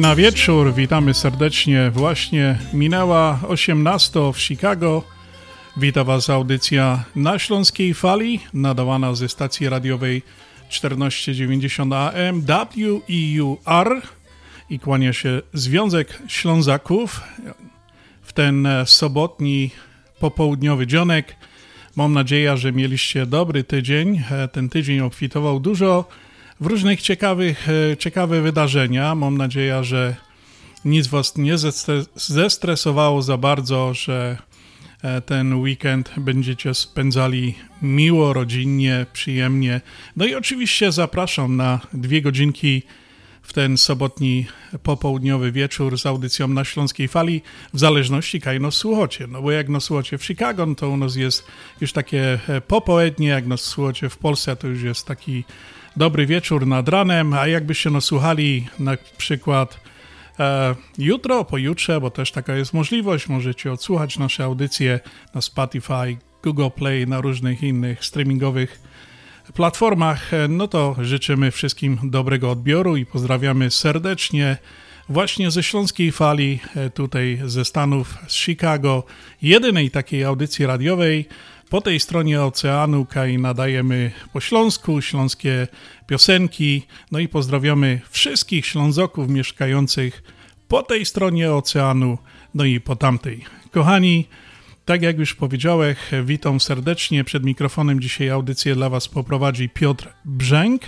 Na wieczór, witamy serdecznie. Właśnie minęła 18 w Chicago. Witam Was audycja na Śląskiej Fali, nadawana ze stacji radiowej 1490 AM WEUR i kłania się Związek Ślązaków w ten sobotni popołudniowy dzionek. Mam nadzieję, że mieliście dobry tydzień. Ten tydzień obfitował dużo w różnych ciekawych, e, ciekawe wydarzenia. Mam nadzieję, że nic Was nie zestresowało za bardzo, że e, ten weekend będziecie spędzali miło, rodzinnie, przyjemnie. No i oczywiście zapraszam na dwie godzinki w ten sobotni popołudniowy wieczór z audycją na Śląskiej Fali, w zależności kaj nas słuchacie. No bo jak nas słuchacie w Chicago, no to u nas jest już takie e, popołudnie, jak nas słuchacie w Polsce, to już jest taki dobry wieczór nad ranem, a jakbyście nas słuchali na przykład e, jutro, pojutrze, bo też taka jest możliwość, możecie odsłuchać nasze audycje na Spotify, Google Play, na różnych innych streamingowych platformach, e, no to życzymy wszystkim dobrego odbioru i pozdrawiamy serdecznie właśnie ze Śląskiej Fali, e, tutaj ze Stanów, z Chicago, jedynej takiej audycji radiowej, po tej stronie oceanu Kaj nadajemy po śląsku, śląskie piosenki, no i pozdrawiamy wszystkich ślązoków mieszkających po tej stronie oceanu, no i po tamtej. Kochani, tak jak już powiedziałem, witam serdecznie. Przed mikrofonem dzisiaj audycję dla Was poprowadzi Piotr Brzęk.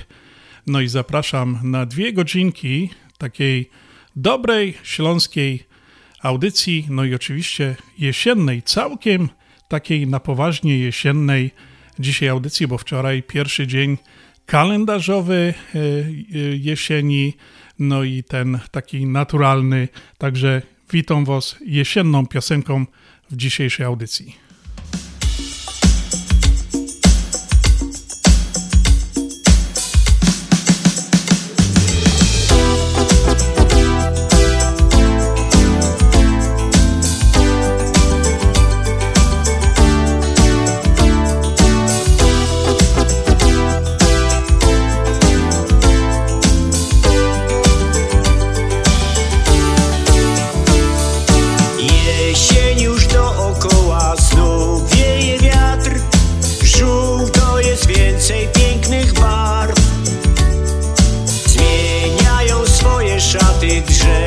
No i zapraszam na dwie godzinki takiej dobrej śląskiej audycji, no i oczywiście jesiennej całkiem takiej na poważnie jesiennej dzisiaj audycji, bo wczoraj pierwszy dzień kalendarzowy e, e, jesieni, no i ten taki naturalny. Także witam Was jesienną piosenką w dzisiejszej audycji. Ты дышишь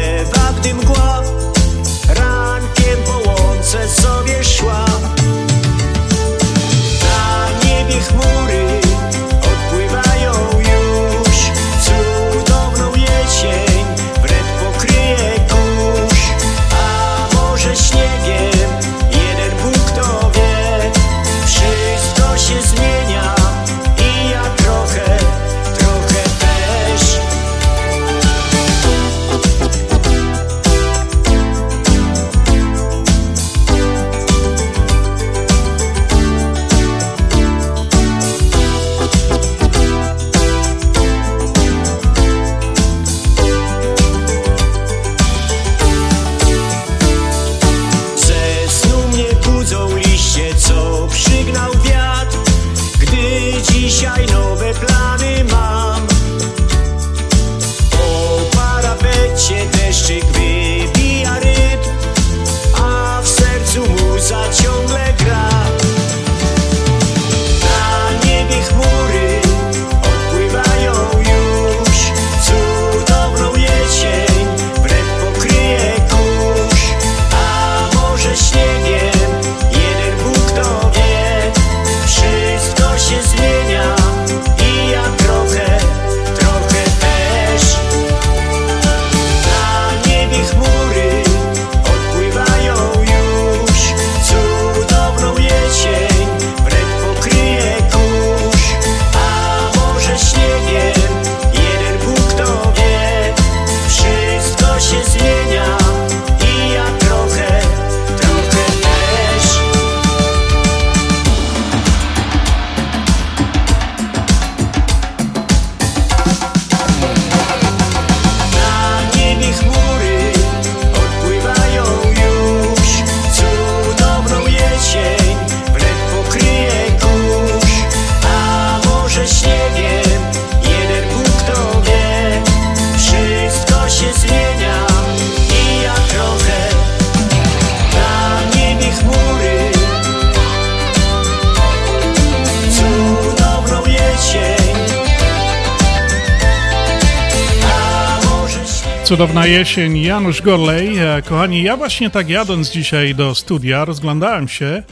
jesień, Janusz Gorlej. E, kochani, ja właśnie tak jadąc dzisiaj do studia, rozglądałem się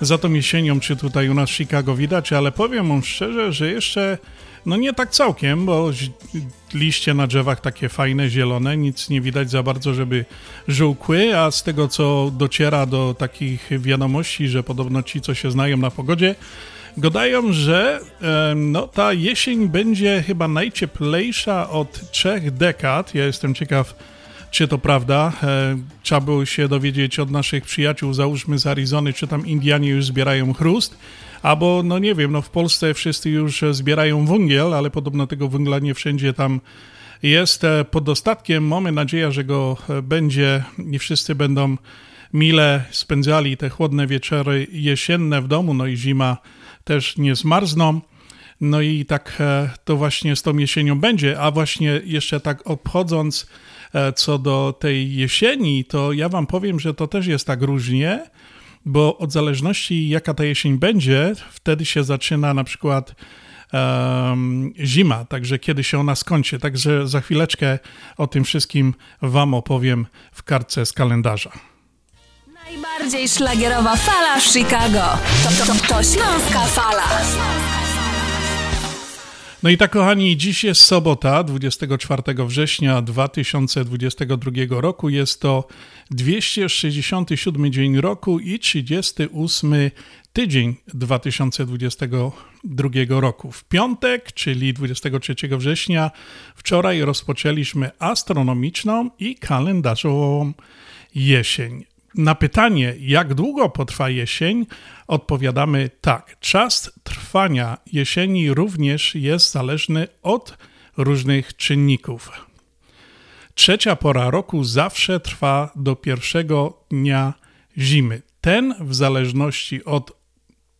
za tą jesienią, czy tutaj u nas w Chicago widać, ale powiem wam szczerze, że jeszcze no nie tak całkiem, bo liście na drzewach takie fajne, zielone, nic nie widać za bardzo, żeby żółkły, a z tego co dociera do takich wiadomości, że podobno ci, co się znają na pogodzie, Gadają, że no, ta jesień będzie chyba najcieplejsza od trzech dekad. Ja jestem ciekaw, czy to prawda. E, trzeba było się dowiedzieć od naszych przyjaciół, załóżmy z Arizony, czy tam Indianie już zbierają chrust. Albo, no nie wiem, no w Polsce wszyscy już zbierają węgiel, ale podobno tego węgla nie wszędzie tam jest e, pod dostatkiem. Mamy nadzieję, że go e, będzie i wszyscy będą mile spędzali te chłodne wieczory jesienne w domu, no i zima też nie zmarzną. No i tak to właśnie z tą jesienią będzie, a właśnie jeszcze tak obchodząc co do tej jesieni, to ja wam powiem, że to też jest tak różnie, bo od zależności jaka ta jesień będzie, wtedy się zaczyna na przykład um, zima, także kiedy się ona skończy. Także za chwileczkę o tym wszystkim wam opowiem w kartce z kalendarza. Najbardziej szlagierowa fala Chicago. To, to, to Śląska Fala. No i tak, kochani, dziś jest sobota, 24 września 2022 roku. Jest to 267 dzień roku i 38 tydzień 2022 roku. W piątek, czyli 23 września, wczoraj rozpoczęliśmy astronomiczną i kalendarzową jesień. Na pytanie, jak długo potrwa jesień, odpowiadamy tak. Czas trwania jesieni również jest zależny od różnych czynników. Trzecia pora roku zawsze trwa do pierwszego dnia zimy. Ten w zależności od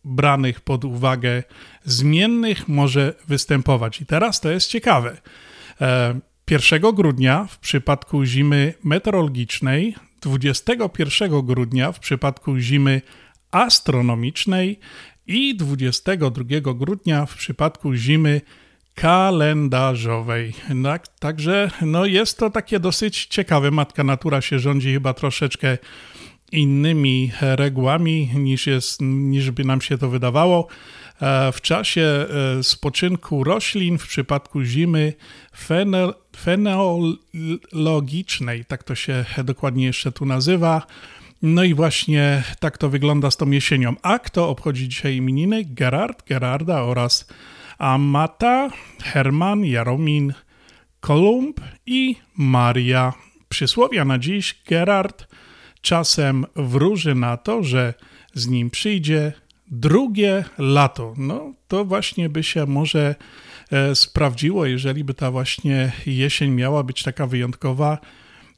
branych pod uwagę zmiennych może występować. I teraz to jest ciekawe. 1 e, grudnia w przypadku zimy meteorologicznej 21 grudnia w przypadku zimy astronomicznej i 22 grudnia w przypadku zimy kalendarzowej. Tak, także no jest to takie dosyć ciekawe. Matka Natura się rządzi chyba troszeczkę innymi regułami niż, jest, niż by nam się to wydawało. E, w czasie e, spoczynku roślin w przypadku zimy fenol, fenologicznej, tak to się dokładnie jeszcze tu nazywa. No i właśnie tak to wygląda z tą jesienią. A kto obchodzi dzisiaj imieniny? Gerard, Gerarda oraz Amata, Herman, Jaromin, Kolumb i Maria. Przysłowia na dziś Gerard czasem wróży na to, że z nim przyjdzie drugie lato. No to właśnie by się może sprawdziło, jeżeli by ta właśnie jesień miała być taka wyjątkowa.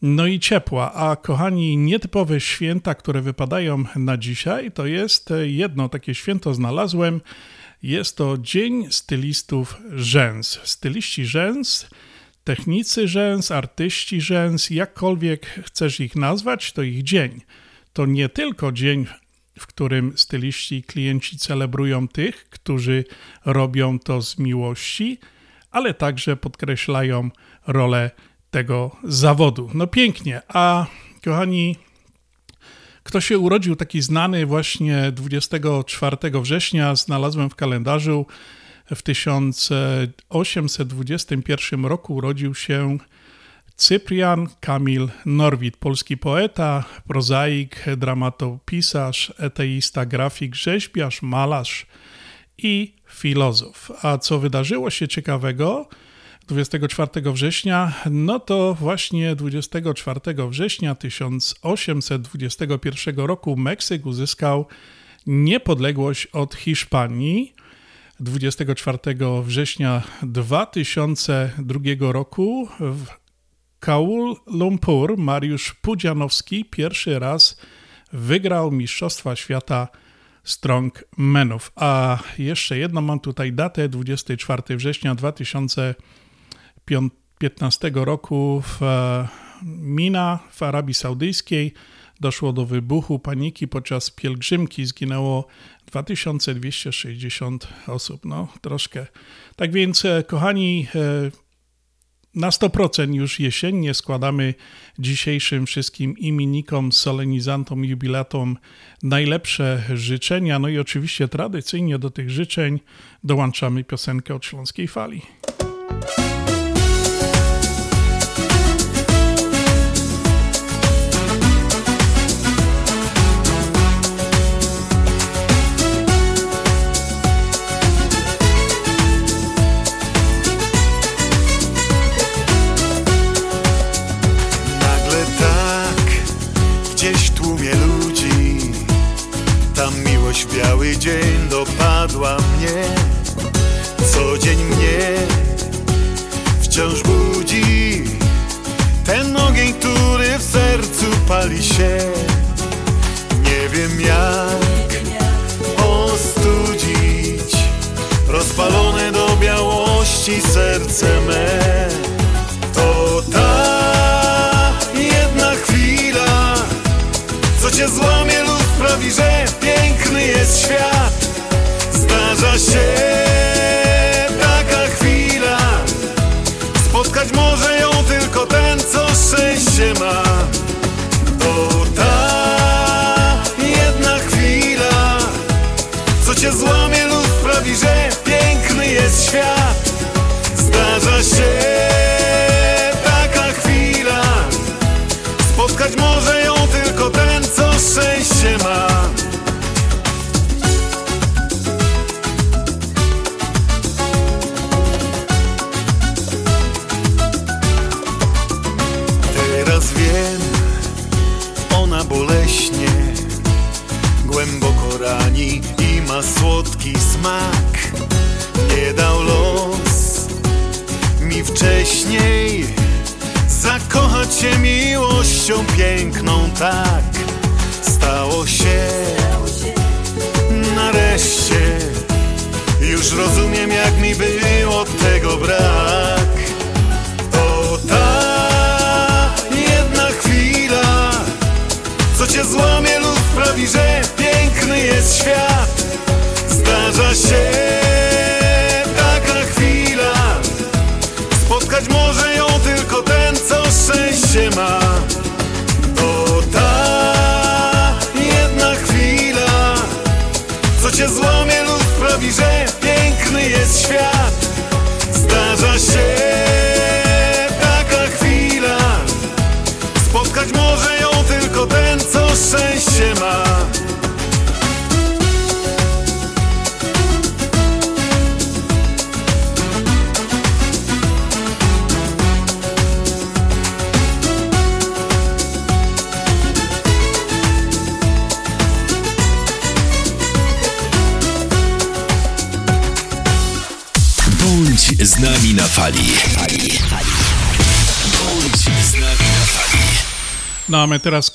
No i ciepła. A kochani, nietypowe święta, które wypadają na dzisiaj, to jest jedno takie święto znalazłem. Jest to Dzień Stylistów Rzęs. Styliści rzęs, technicy rzęs, artyści rzęs, jakkolwiek chcesz ich nazwać, to ich dzień. To nie tylko dzień w którym styliści i klienci celebrują tych, którzy robią to z miłości, ale także podkreślają rolę tego zawodu. No pięknie, a kochani, kto się urodził taki znany właśnie 24 września, znalazłem w kalendarzu, w 1821 roku urodził się Cyprian Kamil Norwid, polski poeta, prozaik, dramatopisarz, eteista, grafik, rzeźbiarz, malarz i filozof. A co wydarzyło się ciekawego 24 września? No to właśnie 24 września 1821 roku Meksyk uzyskał niepodległość od Hiszpanii. 24 września 2002 roku w Kuala Lumpur Mariusz Pudzianowski pierwszy raz wygrał Mistrzostwa Świata Strongmenów. A jeszcze jedno mam tutaj datę, 24 września 2015 roku w e, Mina w Arabii Saudyjskiej doszło do wybuchu paniki podczas pielgrzymki. Zginęło 2260 osób. No, troszkę. Tak więc, e, kochani, e, na 100% już jesiennie składamy dzisiejszym wszystkim imiennikom, solenizantom, jubilatom najlepsze życzenia. No i oczywiście tradycyjnie do tych życzeń dołączamy piosenkę od Śląskiej Fali.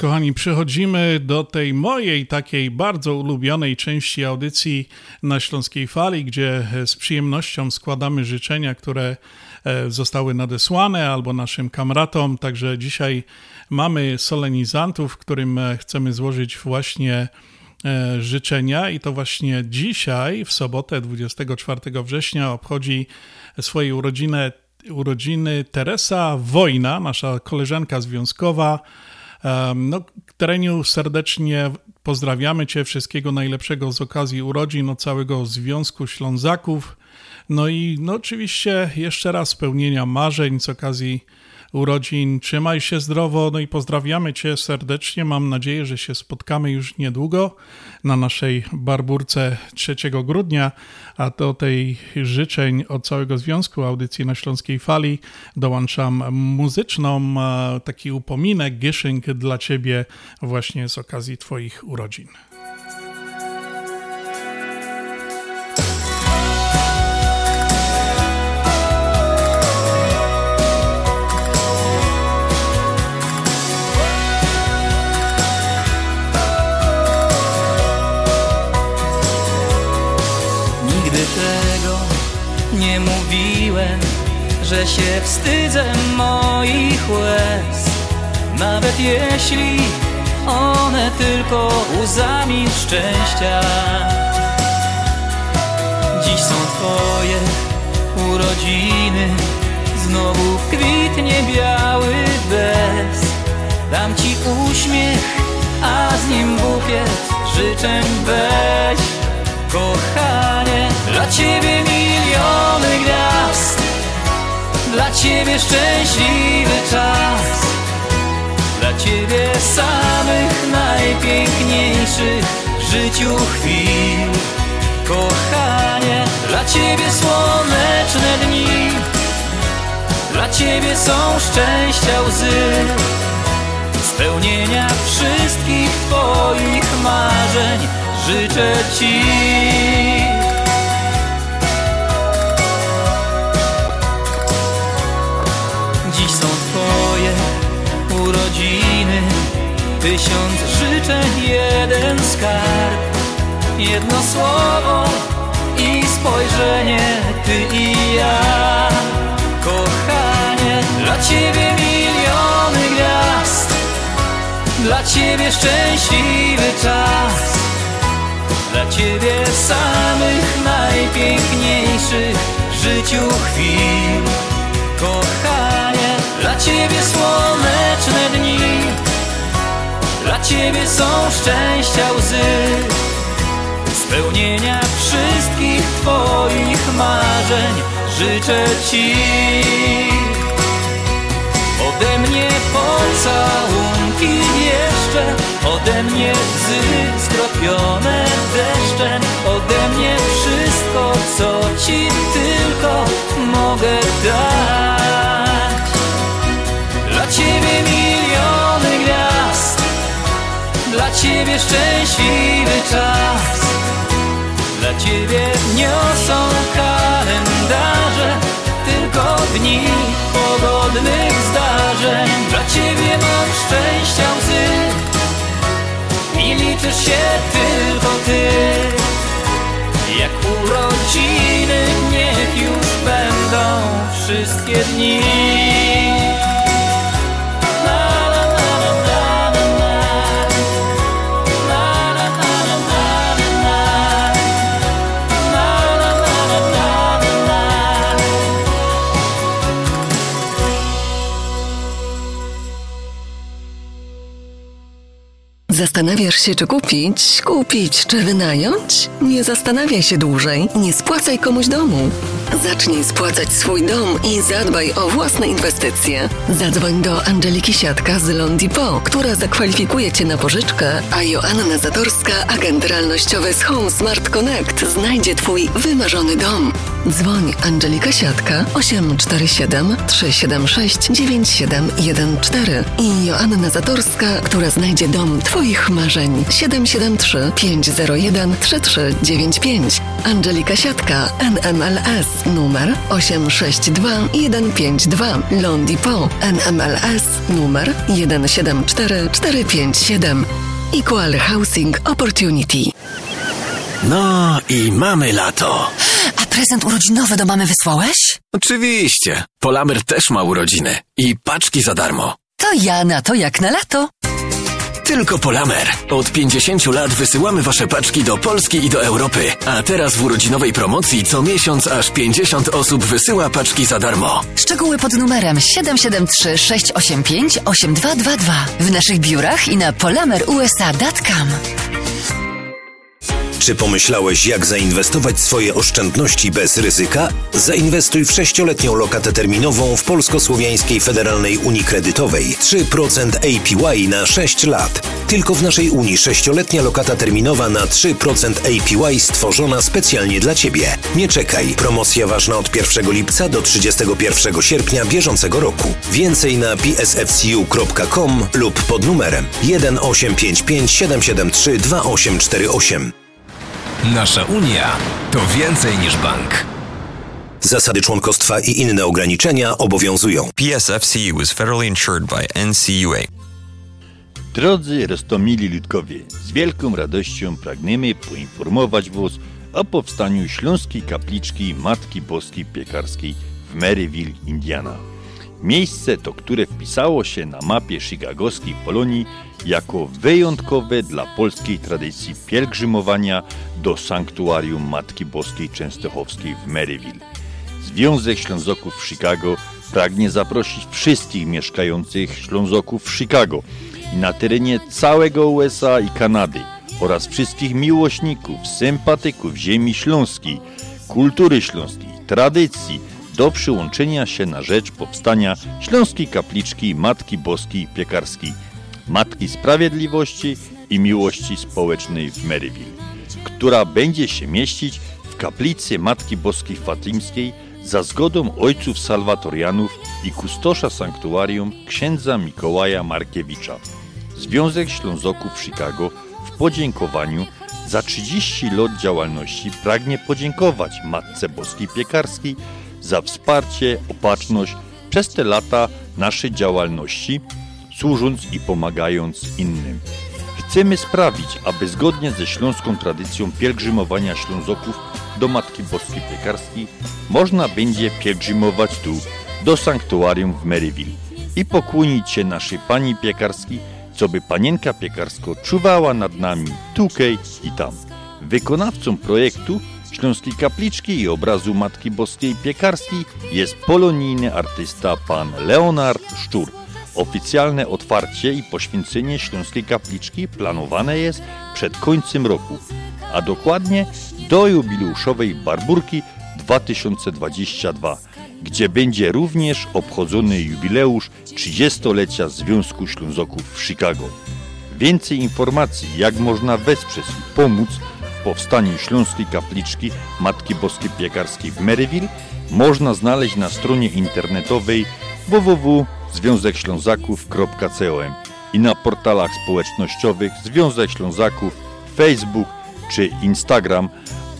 Kochani, przechodzimy do tej mojej takiej bardzo ulubionej części audycji na Śląskiej Fali, gdzie z przyjemnością składamy życzenia, które e, zostały nadesłane albo naszym kamratom. Także dzisiaj mamy solenizantów, którym e, chcemy złożyć właśnie e, życzenia i to właśnie dzisiaj, w sobotę 24 września obchodzi swoje urodziny, urodziny Teresa Wojna, nasza koleżanka związkowa. No, Tereniu serdecznie pozdrawiamy Cię, wszystkiego najlepszego z okazji urodzin od całego Związku Ślązaków. No i no, oczywiście jeszcze raz spełnienia marzeń z okazji urodzin. Trzymaj się zdrowo, no i pozdrawiamy Cię serdecznie. Mam nadzieję, że się spotkamy już niedługo na naszej barburce 3 grudnia, a do tej życzeń od całego związku audycji na Śląskiej Fali dołączam muzyczną, e, taki upominek, gieszynk dla Ciebie właśnie z okazji Twoich urodzin. Mówiłem, że się wstydzę moich łez. Nawet jeśli one tylko łzami szczęścia. Dziś są twoje urodziny, znowu pięknie biały bez Dam ci uśmiech, a z nim bukiet życzeń weź Kochanie, dla ciebie miliony gwiazd. Dla ciebie szczęśliwy czas. Dla ciebie samych najpiękniejszych w życiu chwil. Kochanie, dla ciebie słoneczne dni. Dla ciebie są szczęścia łzy. Spełnienia wszystkich twoich marzeń Życzę ci. Dziś są twoje urodziny Tysiąc życzeń, jeden skarb Jedno słowo i spojrzenie Ty i ja. Kochanie, dla Ciebie miliony gwiazd Dla Ciebie szczęśliwy czas Dla Ciebie samych najpiękniejszych w życiu chwil. Kochanie, dla Ciebie słoneczne dni. Dla Ciebie są szczęścia łzy. Spełnienia wszystkich Twoich marzeń życzę Ci. Ode mnie pocałunki Ode mnie łzy skropione deszczem Ode mnie wszystko, co Ci tylko mogę dać. Dla Ciebie miliony gwiazd Dla Ciebie szczęśliwy czas. Dla Ciebie niosą kalendarze Tylko dni pogodnych zdarzeń. Dla Ciebie mam szczęścia łzy liczysz się tylko Ty. Jak urodziny niech już będą wszystkie dni Zastanawiasz się, czy kupić, kupić, czy wynająć? Nie zastanawiaj się dłużej, nie spłacaj komuś domu. Zacznij spłacać swój dom i zadbaj o własne inwestycje. Zadzwoń do Angeliki Siatka z Londipo, która zakwalifikuje Cię na pożyczkę, a Joanna Zatorska, agent realnościowy z Home Smart Connect, znajdzie Twój wymarzony dom. Dzwoń Angelika Siatka 847 376 9714 i Joanna Zatorska, która znajdzie dom Twoich marzeń 773 501 3395. Angelika Siatka NMLS numer 862 152 Londipo NMLS numer 174457 Equal Housing Opportunity. No i mamy lato. A prezent urodzinowy do mamy wysłałeś? Oczywiście. Polamer też ma urodziny. I paczki za darmo. To ja na to jak na lato. Tylko Polamer. Od 50 lat wysyłamy wasze paczki do Polski i do Europy. A teraz w urodzinowej promocji co miesiąc aż 50 osób wysyła paczki za darmo. Szczegóły pod numerem 773 685 8222 w naszych biurach i na polamerusa.com. Czy pomyślałeś, jak zainwestować swoje oszczędności bez ryzyka? Zainwestuj w sześcioletnią lokatę terminową w Polsko-Słowiańskiej Federalnej Unii Kredytowej. 3% APY na 6 lat. Tylko w naszej Unii sześcioletnia lokata terminowa na 3% APY stworzona specjalnie dla Ciebie. Nie czekaj. Promocja ważna od 1 lipca do 31 sierpnia bieżącego roku. Więcej na psfcu.com lub pod numerem 1855 773 2848. Nasza Unia to więcej niż bank. Zasady członkostwa i inne ograniczenia obowiązują. PSFCU is federally insured by NCUA. Drodzy Rostomili Ludkowie, z wielką radością pragniemy poinformować Was o powstaniu Śląskiej Kapliczki Matki Boskiej Piekarskiej w Maryville, Indiana. Miejsce to, które wpisało się na mapie chicagowskiej Polonii jako wyjątkowe dla polskiej tradycji pielgrzymowania do sanktuarium Matki Boskiej Częstochowskiej w Maryville. Związek Ślązoków w Chicago pragnie zaprosić wszystkich mieszkających Ślązoków w Chicago i na terenie całego USA i Kanady oraz wszystkich miłośników, sympatyków ziemi śląskiej, kultury śląskiej, tradycji do przyłączenia się na rzecz powstania Śląskiej Kapliczki Matki Boskiej Piekarskiej, Matki Sprawiedliwości i Miłości Społecznej w Maryville, która będzie się mieścić w kaplicy Matki Boskiej Fatimskiej za zgodą ojców salwatorianów i kustosza sanktuarium księdza Mikołaja Markiewicza. Związek Ślązoków Chicago w podziękowaniu za 30 lat działalności pragnie podziękować Matce Boskiej Piekarskiej za wsparcie, opatrzność przez te lata naszej działalności, służąc i pomagając innym. Chcemy sprawić, aby zgodnie ze śląską tradycją pielgrzymowania Ślązoków do Matki Boskiej Piekarskiej można będzie pielgrzymować tu, do sanktuarium w Maryville i pokłonić się naszej Pani Piekarskiej, co by Panienka Piekarsko czuwała nad nami tukej i tam. Wykonawcą projektu Śląskiej Kapliczki i obrazu Matki Boskiej Piekarskiej jest polonijny artysta pan Leonard Szczur. Oficjalne otwarcie i poświęcenie Śląskiej Kapliczki planowane jest przed końcem roku, a dokładnie do jubileuszowej Barburki 2022, gdzie będzie również obchodzony jubileusz 30-lecia Związku Ślązoków w Chicago. Więcej informacji, jak można wesprzeć i pomóc powstaniu Śląskiej Kapliczki Matki Boskiej Piekarskiej w Maryville, można znaleźć na stronie internetowej www.związekślązaków.com i na portalach społecznościowych Związek Ślązaków, Facebook czy Instagram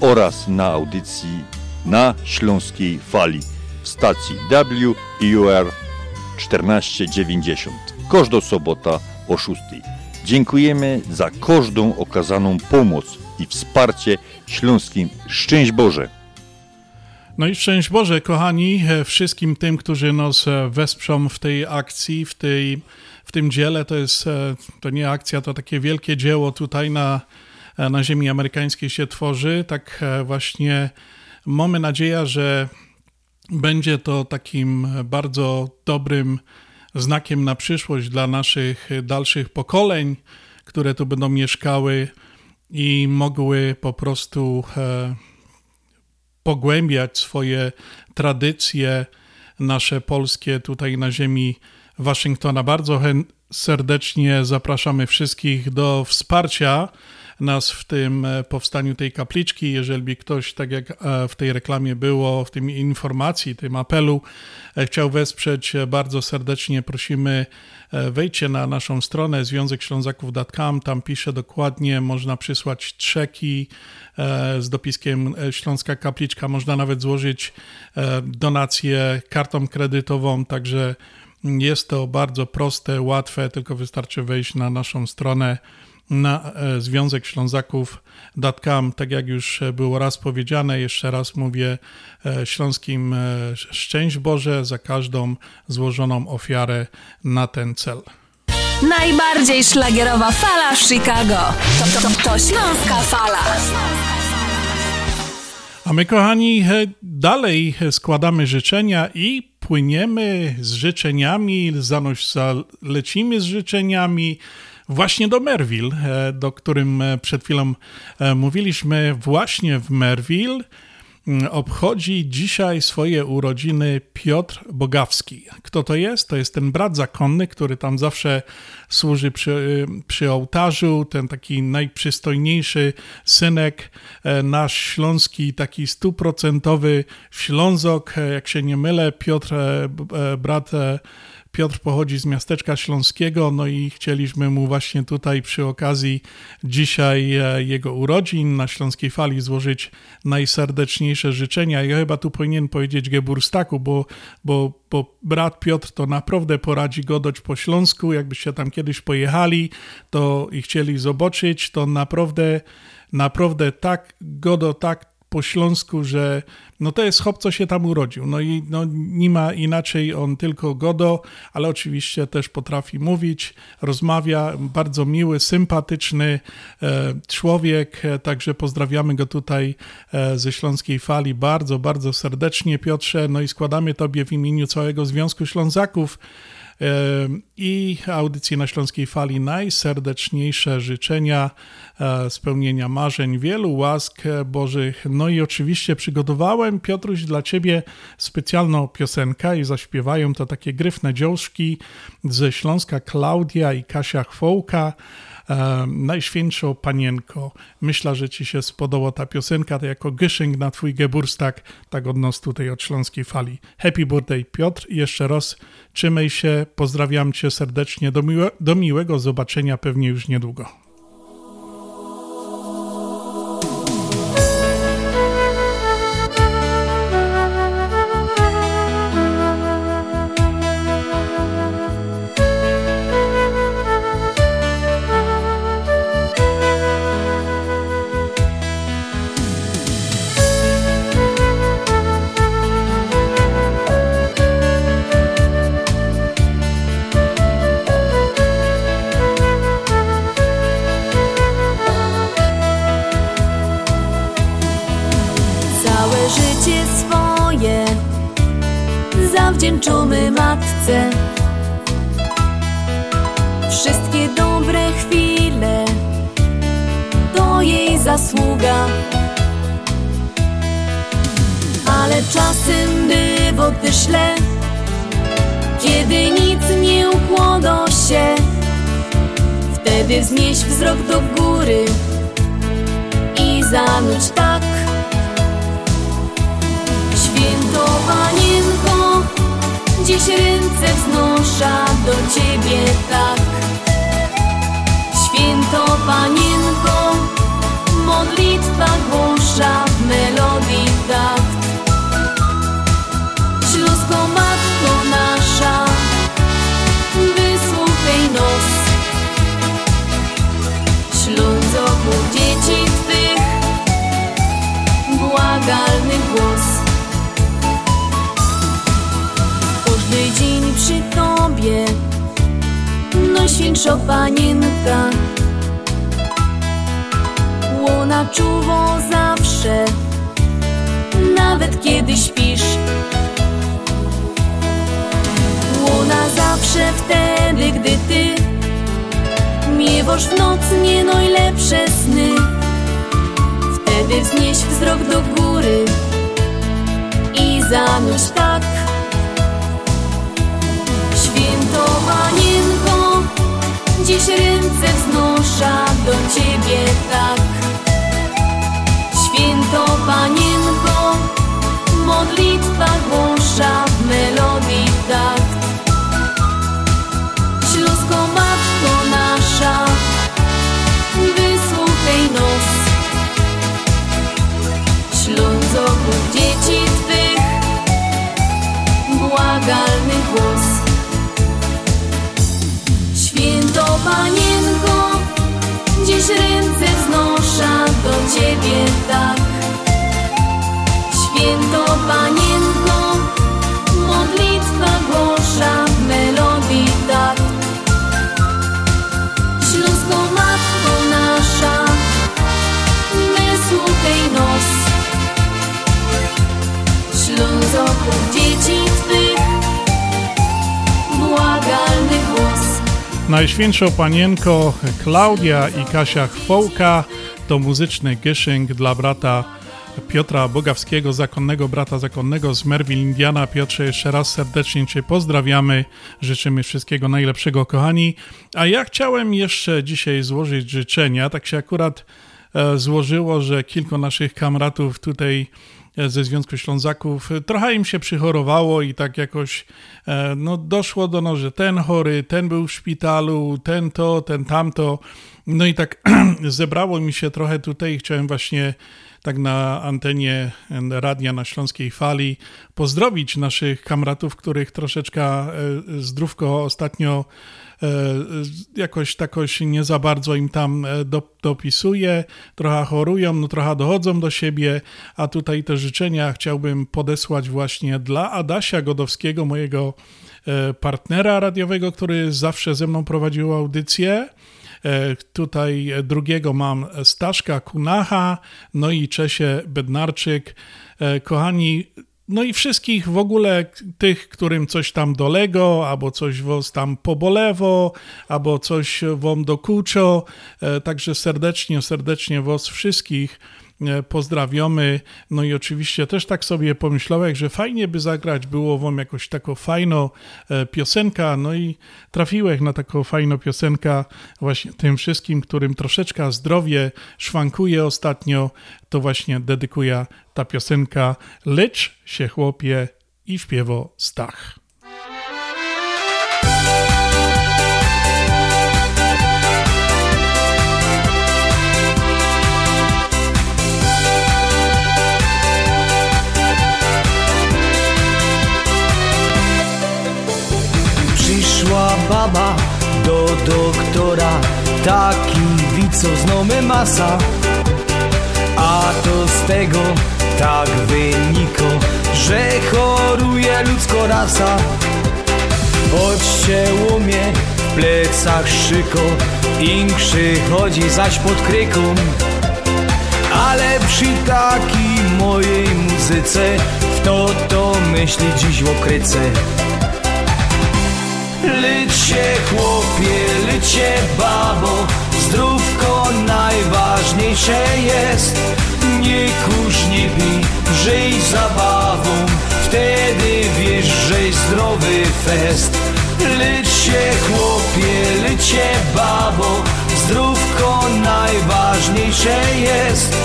oraz na audycji na Śląskiej Fali w stacji WIUR 1490. Każda sobota o 6. Dziękujemy za każdą okazaną pomoc i wsparcie śląskim. Szczęść Boże! No i szczęść Boże, kochani, e, wszystkim tym, którzy nas e, wesprzą w tej akcji, w, tej, w tym dziele. To jest, e, to nie akcja, to takie wielkie dzieło tutaj na, na ziemi amerykańskiej się tworzy. Tak właśnie mamy nadzieję, że będzie to takim bardzo dobrym znakiem na przyszłość dla naszych dalszych pokoleń, które tu będą mieszkały i mogły po prostu pogłębiać swoje tradycje nasze polskie tutaj na ziemi Waszyngtona. Bardzo serdecznie zapraszamy wszystkich do wsparcia nas w tym e, powstaniu tej kapliczki. Jeżeli ktoś, tak jak e, w tej reklamie było, w tym informacji, tym apelu, e, chciał wesprzeć, bardzo serdecznie prosimy, wejdźcie na naszą stronę związekślązaków.com, tam pisze dokładnie, można przysłać trzeki z dopiskiem Śląska Kapliczka, można nawet złożyć donację kartą kredytową, także jest to bardzo proste, łatwe, tylko wystarczy wejść na naszą stronę na e, Związek Ślązaków.com. Tak jak już było raz powiedziane, jeszcze raz mówię e, śląskim e, szczęść Boże za każdą złożoną ofiarę na ten cel. Najbardziej szlagierowa fala w Chicago. To, to, to, to Śląska Fala. A my, kochani, dalej składamy życzenia i płyniemy z życzeniami, zanoś lecimy z życzeniami właśnie do Merville, e, do którym e, przed chwilą e, mówiliśmy. Właśnie w Merville mm, obchodzi dzisiaj swoje urodziny Piotr Bogawski. Kto to jest? To jest ten brat zakonny, który tam zawsze służy przy, przy ołtarzu, ten taki najprzystojniejszy synek, nasz śląski, taki stuprocentowy Ślązok, jak się nie mylę, Piotr, brat Piotr pochodzi z miasteczka śląskiego, no i chcieliśmy mu właśnie tutaj przy okazji dzisiaj e, jego urodzin na Śląskiej Fali złożyć najserdeczniejsze życzenia. Ja chyba tu powinien powiedzieć Geburstaku, bo, bo, bo brat Piotr to naprawdę poradzi godać po Śląsku. Jakbyście tam kiedyś pojechali to i chcieli zobaczyć, to naprawdę, naprawdę tak godo, tak po śląsku, że no to jest hop, co się tam urodził. No i no, nie ma inaczej, on tylko godo, ale oczywiście też potrafi mówić, rozmawia, bardzo miły, sympatyczny e, człowiek, e, także pozdrawiamy go tutaj e, ze Śląskiej Fali bardzo, bardzo serdecznie, Piotrze, no i składamy Tobie w imieniu całego Związku Ślązaków i audycji na Śląskiej Fali najserdeczniejsze życzenia e, spełnienia marzeń, wielu łask Bożych. No i oczywiście przygotowałem, Piotruś, dla Ciebie specjalną piosenkę i zaśpiewają to takie gryfne dziołszki ze Śląska Klaudia i Kasia Chwołka. E, Najświętszą Panienko, myślę, że Ci się spodoba ta piosenka, to jako gyszynk na Twój geburstak, tak od nas tutaj od Śląskiej Fali. Happy birthday Piotr, jeszcze raz trzymaj się, pozdrawiam Cię serdecznie, do, miłe, do miłego zobaczenia pewnie już niedługo. Zawdzięczamy matce. Wszystkie dobre chwile to jej zasługa. Ale czasem bywa też źle, kiedy nic nie układa się. Wtedy wznieś wzrok do góry i zanudź tak. Święto Panienko, dziś ręce wznosza do Ciebie tak. Święto Panienko, modlitwa głosza w melodii tak. Najświętsza Panienka Łona czuwa zawsze Nawet kiedy śpisz. Łona zawsze wtedy, gdy Ty Miewasz w noc nie najlepsze sny. Wtedy wznieś wzrok do góry I zanurz tak dziś ręce wznosza do Ciebie tak. Święto Panienko, modlitwa głosza Święto Panienko, modlitwa głosza melodii tak. Śląsko Matko nasza, wysłuchaj nos. Ślązoków dzieci Twych, błagalny głos. Najświętszą Panienko Klaudia i Kasia Chwołka to muzyczny gyszynk dla brata Piotra Bogawskiego, zakonnego brata zakonnego z Merville, Indiana. Piotrze, jeszcze raz serdecznie Cię pozdrawiamy, życzymy wszystkiego najlepszego, kochani. A ja chciałem jeszcze dzisiaj złożyć życzenia, tak się akurat e, złożyło, że kilku naszych kamratów tutaj e, ze Związku Ślązaków, e, trochę im się przychorowało i tak jakoś no, doszło do no, że ten chory, ten był w szpitalu, ten to, ten tamto. No i tak zebrało mi się trochę tutaj, chciałem właśnie tak na antenie radia na Śląskiej Fali pozdrowić naszych kamratów, których troszeczkę e, zdrówko ostatnio e, jakoś takoś nie za bardzo im tam e, do, dopisuje, trochę chorują, no trochę dochodzą do siebie, a tutaj te życzenia chciałbym podesłać właśnie dla Adasia Godowskiego, mojego partnera radiowego, który zawsze ze mną prowadził audycję. E, tutaj drugiego mam Staszka Kunacha, no i Czesie Bednarczyk. E, kochani, no i wszystkich w ogóle tych, którym coś tam dolego, albo coś was tam pobolewo, albo coś wam dokuczo. E, także serdecznie, serdecznie was wszystkich E, pozdrawiamy. No i oczywiście też tak sobie pomyślałem, że fajnie by zagrać było wam jakoś taką fajną e, piosenka, no i trafiłeś na taką fajną piosenkę właśnie tym wszystkim, którym troszeczkę zdrowie szwankuje ostatnio, to właśnie dedykuje ta piosenka Lecz się chłopie i śpiewo Stach. Przyszła baba do doktora. Taki wico znamy masa. A to z tego tak wyniko Że choruje ludzko rasa. Odcięło mnie w plecach szyko Ink przychodzi zaś pod kryką ale przy takiej mojej muzyce W to to myśli dziś w okryce Lycie chłopie, lycie babo Zdrówko najważniejsze jest. Nie kurz, nie pij, żyj zabawą Wtedy wiesz, że zdrowy fest. Lycie chłopie, lycie babo Zdrówko najważniejsze jest.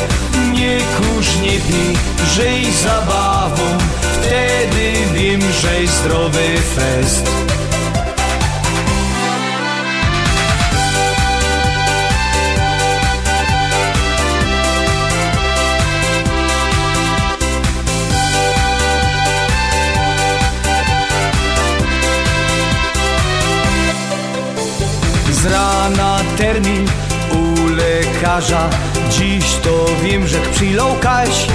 Nie kurz, nie pij, żyj zabawą Wtedy wiem, że zdrowy fest termin u lekarza. Dziś to wiem, że przyjął Kaś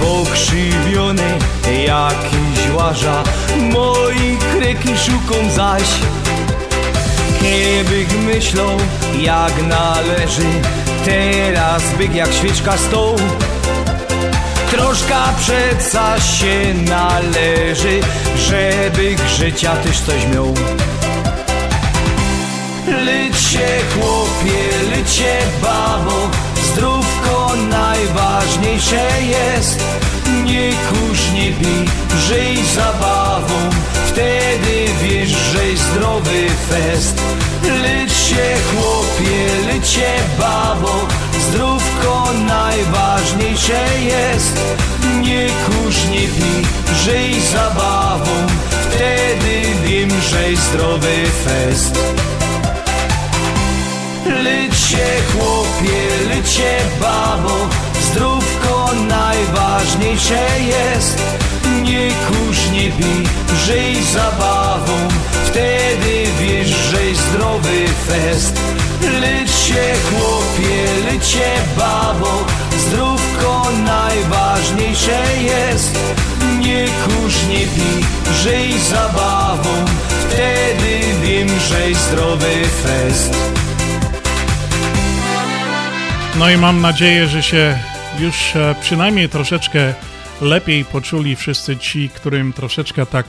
Pokrzywiony jakiś łaża. Moi kryki szuką zaś Kiebych myślą jak należy. Teraz byk jak świeczka stołu. Troszka przeca się należy Żeby życia też coś miał Lycie chłopie, lycie babo Zdrówko najważniejsze jest. Nie kurz, nie pij, żyj zabawą Wtedy wiesz, że zdrowy fest. Lycie chłopie, lycie babo Zdrówko najważniejsze jest. Nie kurz, nie pij, żyj zabawą Wtedy wiem, że zdrowy fest Lycie chłopie, lycie babo Zdrówko najważniejsze jest. Nie kurz, nie pij, żyj zabawą Wtedy wiesz, że zdrowy fest. Lycie chłopie, lycie babo Zdrówko najważniejsze jest. Nie kurz, nie pij, żyj zabawą Wtedy wiem, że zdrowy fest No i mam nadzieję, że się już e, przynajmniej troszeczkę lepiej poczuli wszyscy ci, którym troszeczkę tak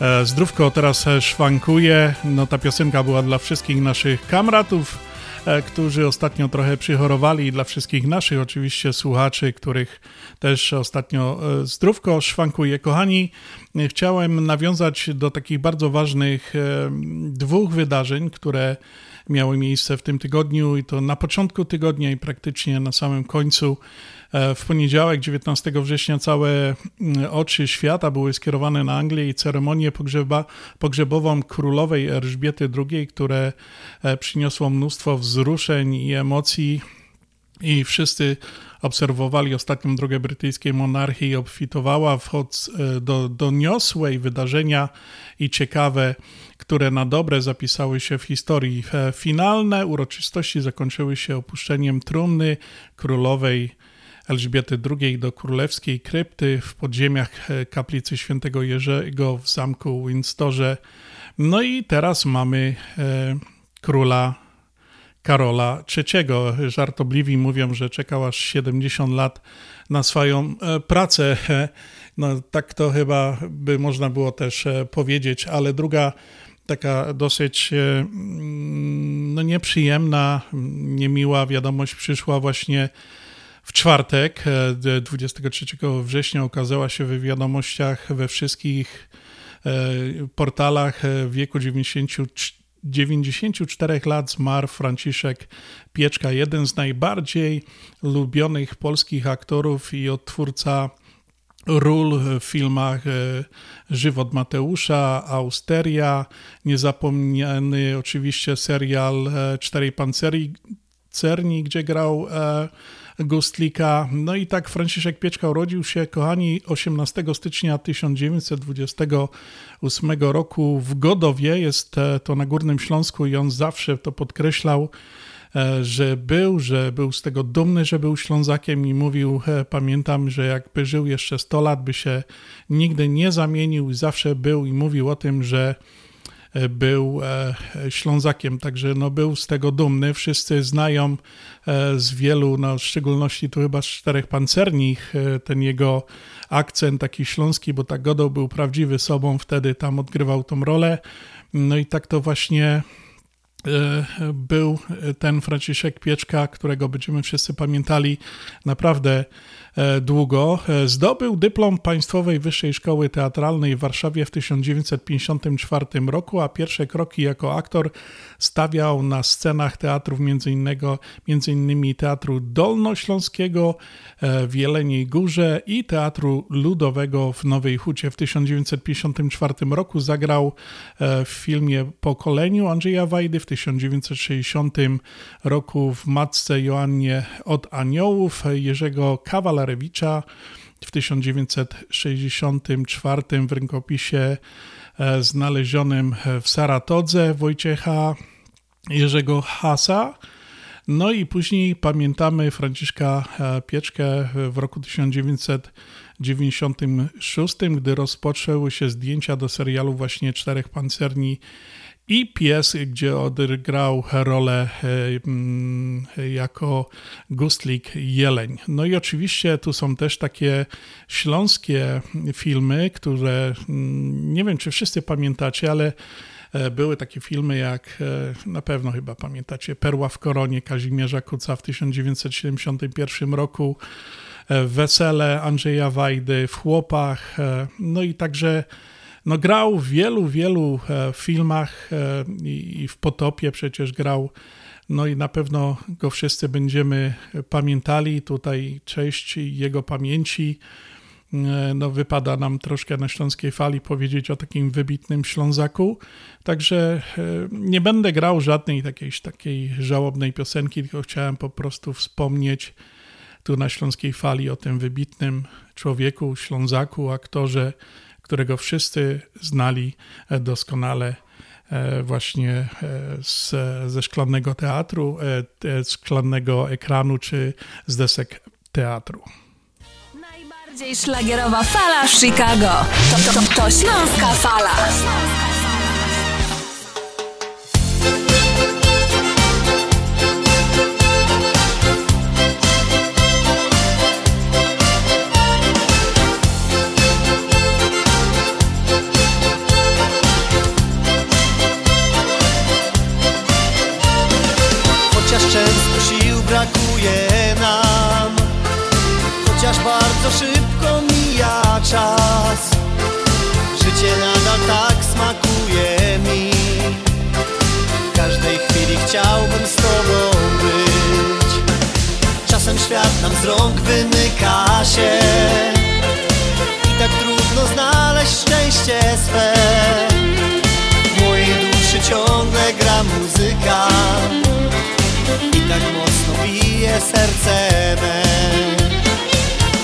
e, zdrówko teraz szwankuje. No ta piosenka była dla wszystkich naszych kamratów którzy ostatnio trochę przychorowali i dla wszystkich naszych oczywiście słuchaczy, których też ostatnio e, zdrówko szwankuje. Kochani, e, chciałem nawiązać do takich bardzo ważnych e, dwóch wydarzeń, które miały miejsce w tym tygodniu i to na początku tygodnia i praktycznie na samym końcu. E, W poniedziałek, 19 września, całe mm, oczy świata były skierowane na Anglię i ceremonię pogrzeba, pogrzebową królowej Elżbiety II, które e, przyniosło mnóstwo wzruszeń i emocji. I wszyscy obserwowali ostatnią drogę brytyjskiej monarchii i obfitowała w e, do doniosłej wydarzenia i ciekawe, które na dobre zapisały się w historii. Finalne uroczystości zakończyły się opuszczeniem trumny królowej Elżbiety II do królewskiej krypty w podziemiach e, kaplicy świętego Jerzego w zamku Windsorze. No i teraz mamy e, króla Karola III. Żartobliwi mówią, że czekał aż 70 lat na swoją e, pracę. E, No tak to chyba by można było też powiedzieć, ale druga taka dosyć mm, no nieprzyjemna, niemiła wiadomość przyszła właśnie w czwartek, e, d- 23 września, ukazała się w wiadomościach we wszystkich e, portalach e, w wieku 93 94 lat zmarł Franciszek Pieczka, jeden z najbardziej lubionych polskich aktorów i odtwórca ról w filmach e, Żywot Mateusza, Austeria, niezapomniany oczywiście serial e, Czterej Pancerni, Cerni, gdzie grał e, Gustlika. No i tak Franciszek Pieczka urodził się, kochani, 18 stycznia 1928 roku w Godowie, jest e, to na Górnym Śląsku i on zawsze to podkreślał, e, że był, że był z tego dumny, że był Ślązakiem i mówił, e, pamiętam, że jakby żył jeszcze 100 lat, by się nigdy nie zamienił, zawsze był i mówił o tym, że był e, Ślązakiem, także no był z tego dumny. Wszyscy znają e, z wielu, no w szczególności tu chyba z czterech pancernych, e, ten jego akcent taki śląski, bo tak Godoł był prawdziwy sobą, wtedy tam odgrywał tą rolę. No i tak to właśnie e, był ten Franciszek Pieczka, którego będziemy wszyscy pamiętali naprawdę e, długo. E, Zdobył dyplom Państwowej Wyższej Szkoły Teatralnej w Warszawie w 1954 roku, a pierwsze kroki jako aktor stawiał na scenach teatrów innego, między innymi Teatru Dolnośląskiego e, w Jeleniej Górze i Teatru Ludowego w Nowej Hucie. W 1954 roku zagrał e, w filmie Pokoleniu Andrzeja Wajdy, w 1960 roku w Matce Joannie od Aniołów Jerzego Kawalarewicza, w 1964 w rękopisie e, znalezionym w Saratodze Wojciecha Jerzego Hasa. No i później pamiętamy Franciszka e, Pieczkę w roku 1996, gdy rozpoczęły się zdjęcia do serialu właśnie Czterech Pancerni i Pies, gdzie odegrał rolę e, mm, jako Gustlik Jeleń. No i oczywiście tu są też takie śląskie filmy, które mm, nie wiem, czy wszyscy pamiętacie, ale E, Były takie filmy jak, e, na pewno chyba pamiętacie, Perła w koronie Kazimierza Kuca w 1971 roku, Wesele Andrzeja Wajdy w Chłopach, no i także no grał w wielu, wielu e, filmach e, i w Potopie przecież grał, no i na pewno go wszyscy będziemy pamiętali, tutaj cześć jego pamięci, E, no, wypada nam troszkę na śląskiej fali powiedzieć o takim wybitnym Ślązaku. Także nie będę grał żadnej takiej, takiej żałobnej piosenki, tylko chciałem po prostu wspomnieć tu na śląskiej fali o tym wybitnym człowieku, Ślązaku, aktorze, którego wszyscy znali e, doskonale e, właśnie e, z, ze szklanego teatru, te- z szklanego ekranu czy z desek teatru. Bardziej szlagierowa fala Chicago. To, to, to Śląska Fala. Z rąk wymyka się. I tak trudno znaleźć szczęście swe. W mojej duszy ciągle gra muzyka. I tak mocno bije serce me.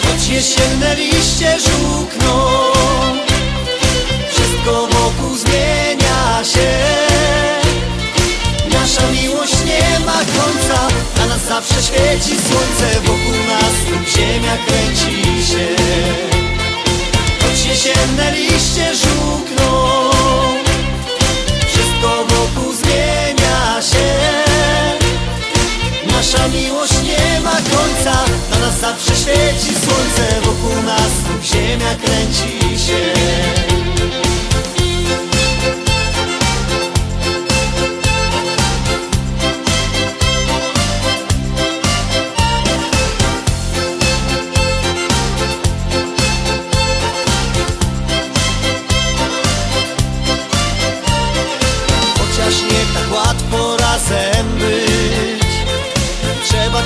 Choć jesienne liście żółkną. Wszystko wokół zmienia się zawsze świeci słońce Wokół nas lub ziemia kręci się. Choć jesienne liście żółkną Wszystko wokół zmienia się. Nasza miłość nie ma końca Na nas zawsze świeci słońce Wokół nas lub ziemia kręci się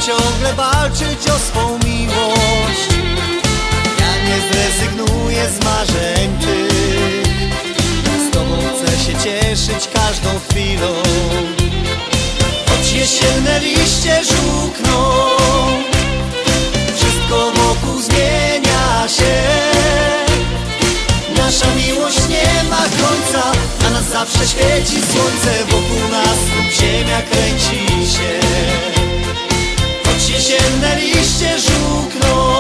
ciągle walczyć o swą miłość. Ja nie zrezygnuję z marzeń tych. Z tobą chcę się cieszyć każdą chwilą. Choć jesienne liście żółkną Wszystko wokół zmienia się. Nasza miłość nie ma końca Na nas zawsze świeci słońce. Wokół nas ziemia kręci się jesienne liście żółkną.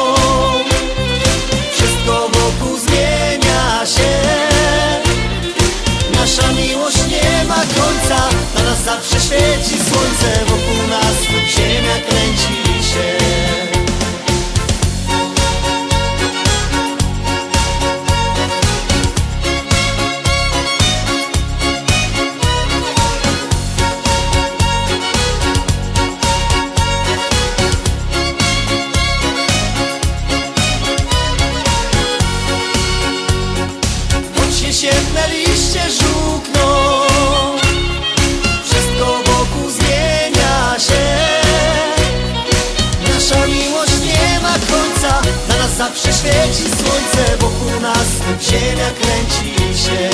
Wszystko wokół zmienia się. Nasza miłość nie ma końca. Na nas zawsze świeci słońce. Wokół nas ziemia kręci świeci słońce Wokół nas ziemia kręci się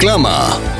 Reklama.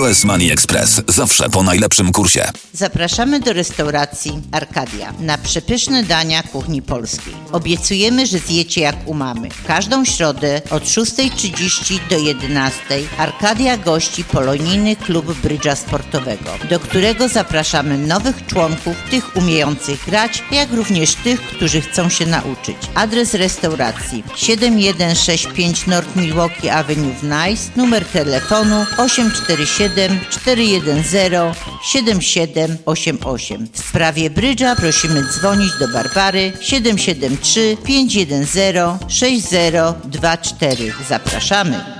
US Money Express zawsze po najlepszym kursie. Zapraszamy do restauracji Arkadia na przepyszne dania kuchni polskiej. Obiecujemy, że zjecie jak u mamy. Każdą środę od 6.30 do 11.00 Arkadia gości polonijny klub brydża sportowego, do którego zapraszamy nowych członków, tych umiejących grać, jak również tych, którzy chcą się nauczyć. Adres restauracji 7165 North Milwaukee Avenue w Nice, numer telefonu 847 410 7788. W sprawie brydża prosimy dzwonić do Barbary 773 510 6024. Zapraszamy.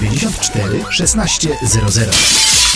794 1600.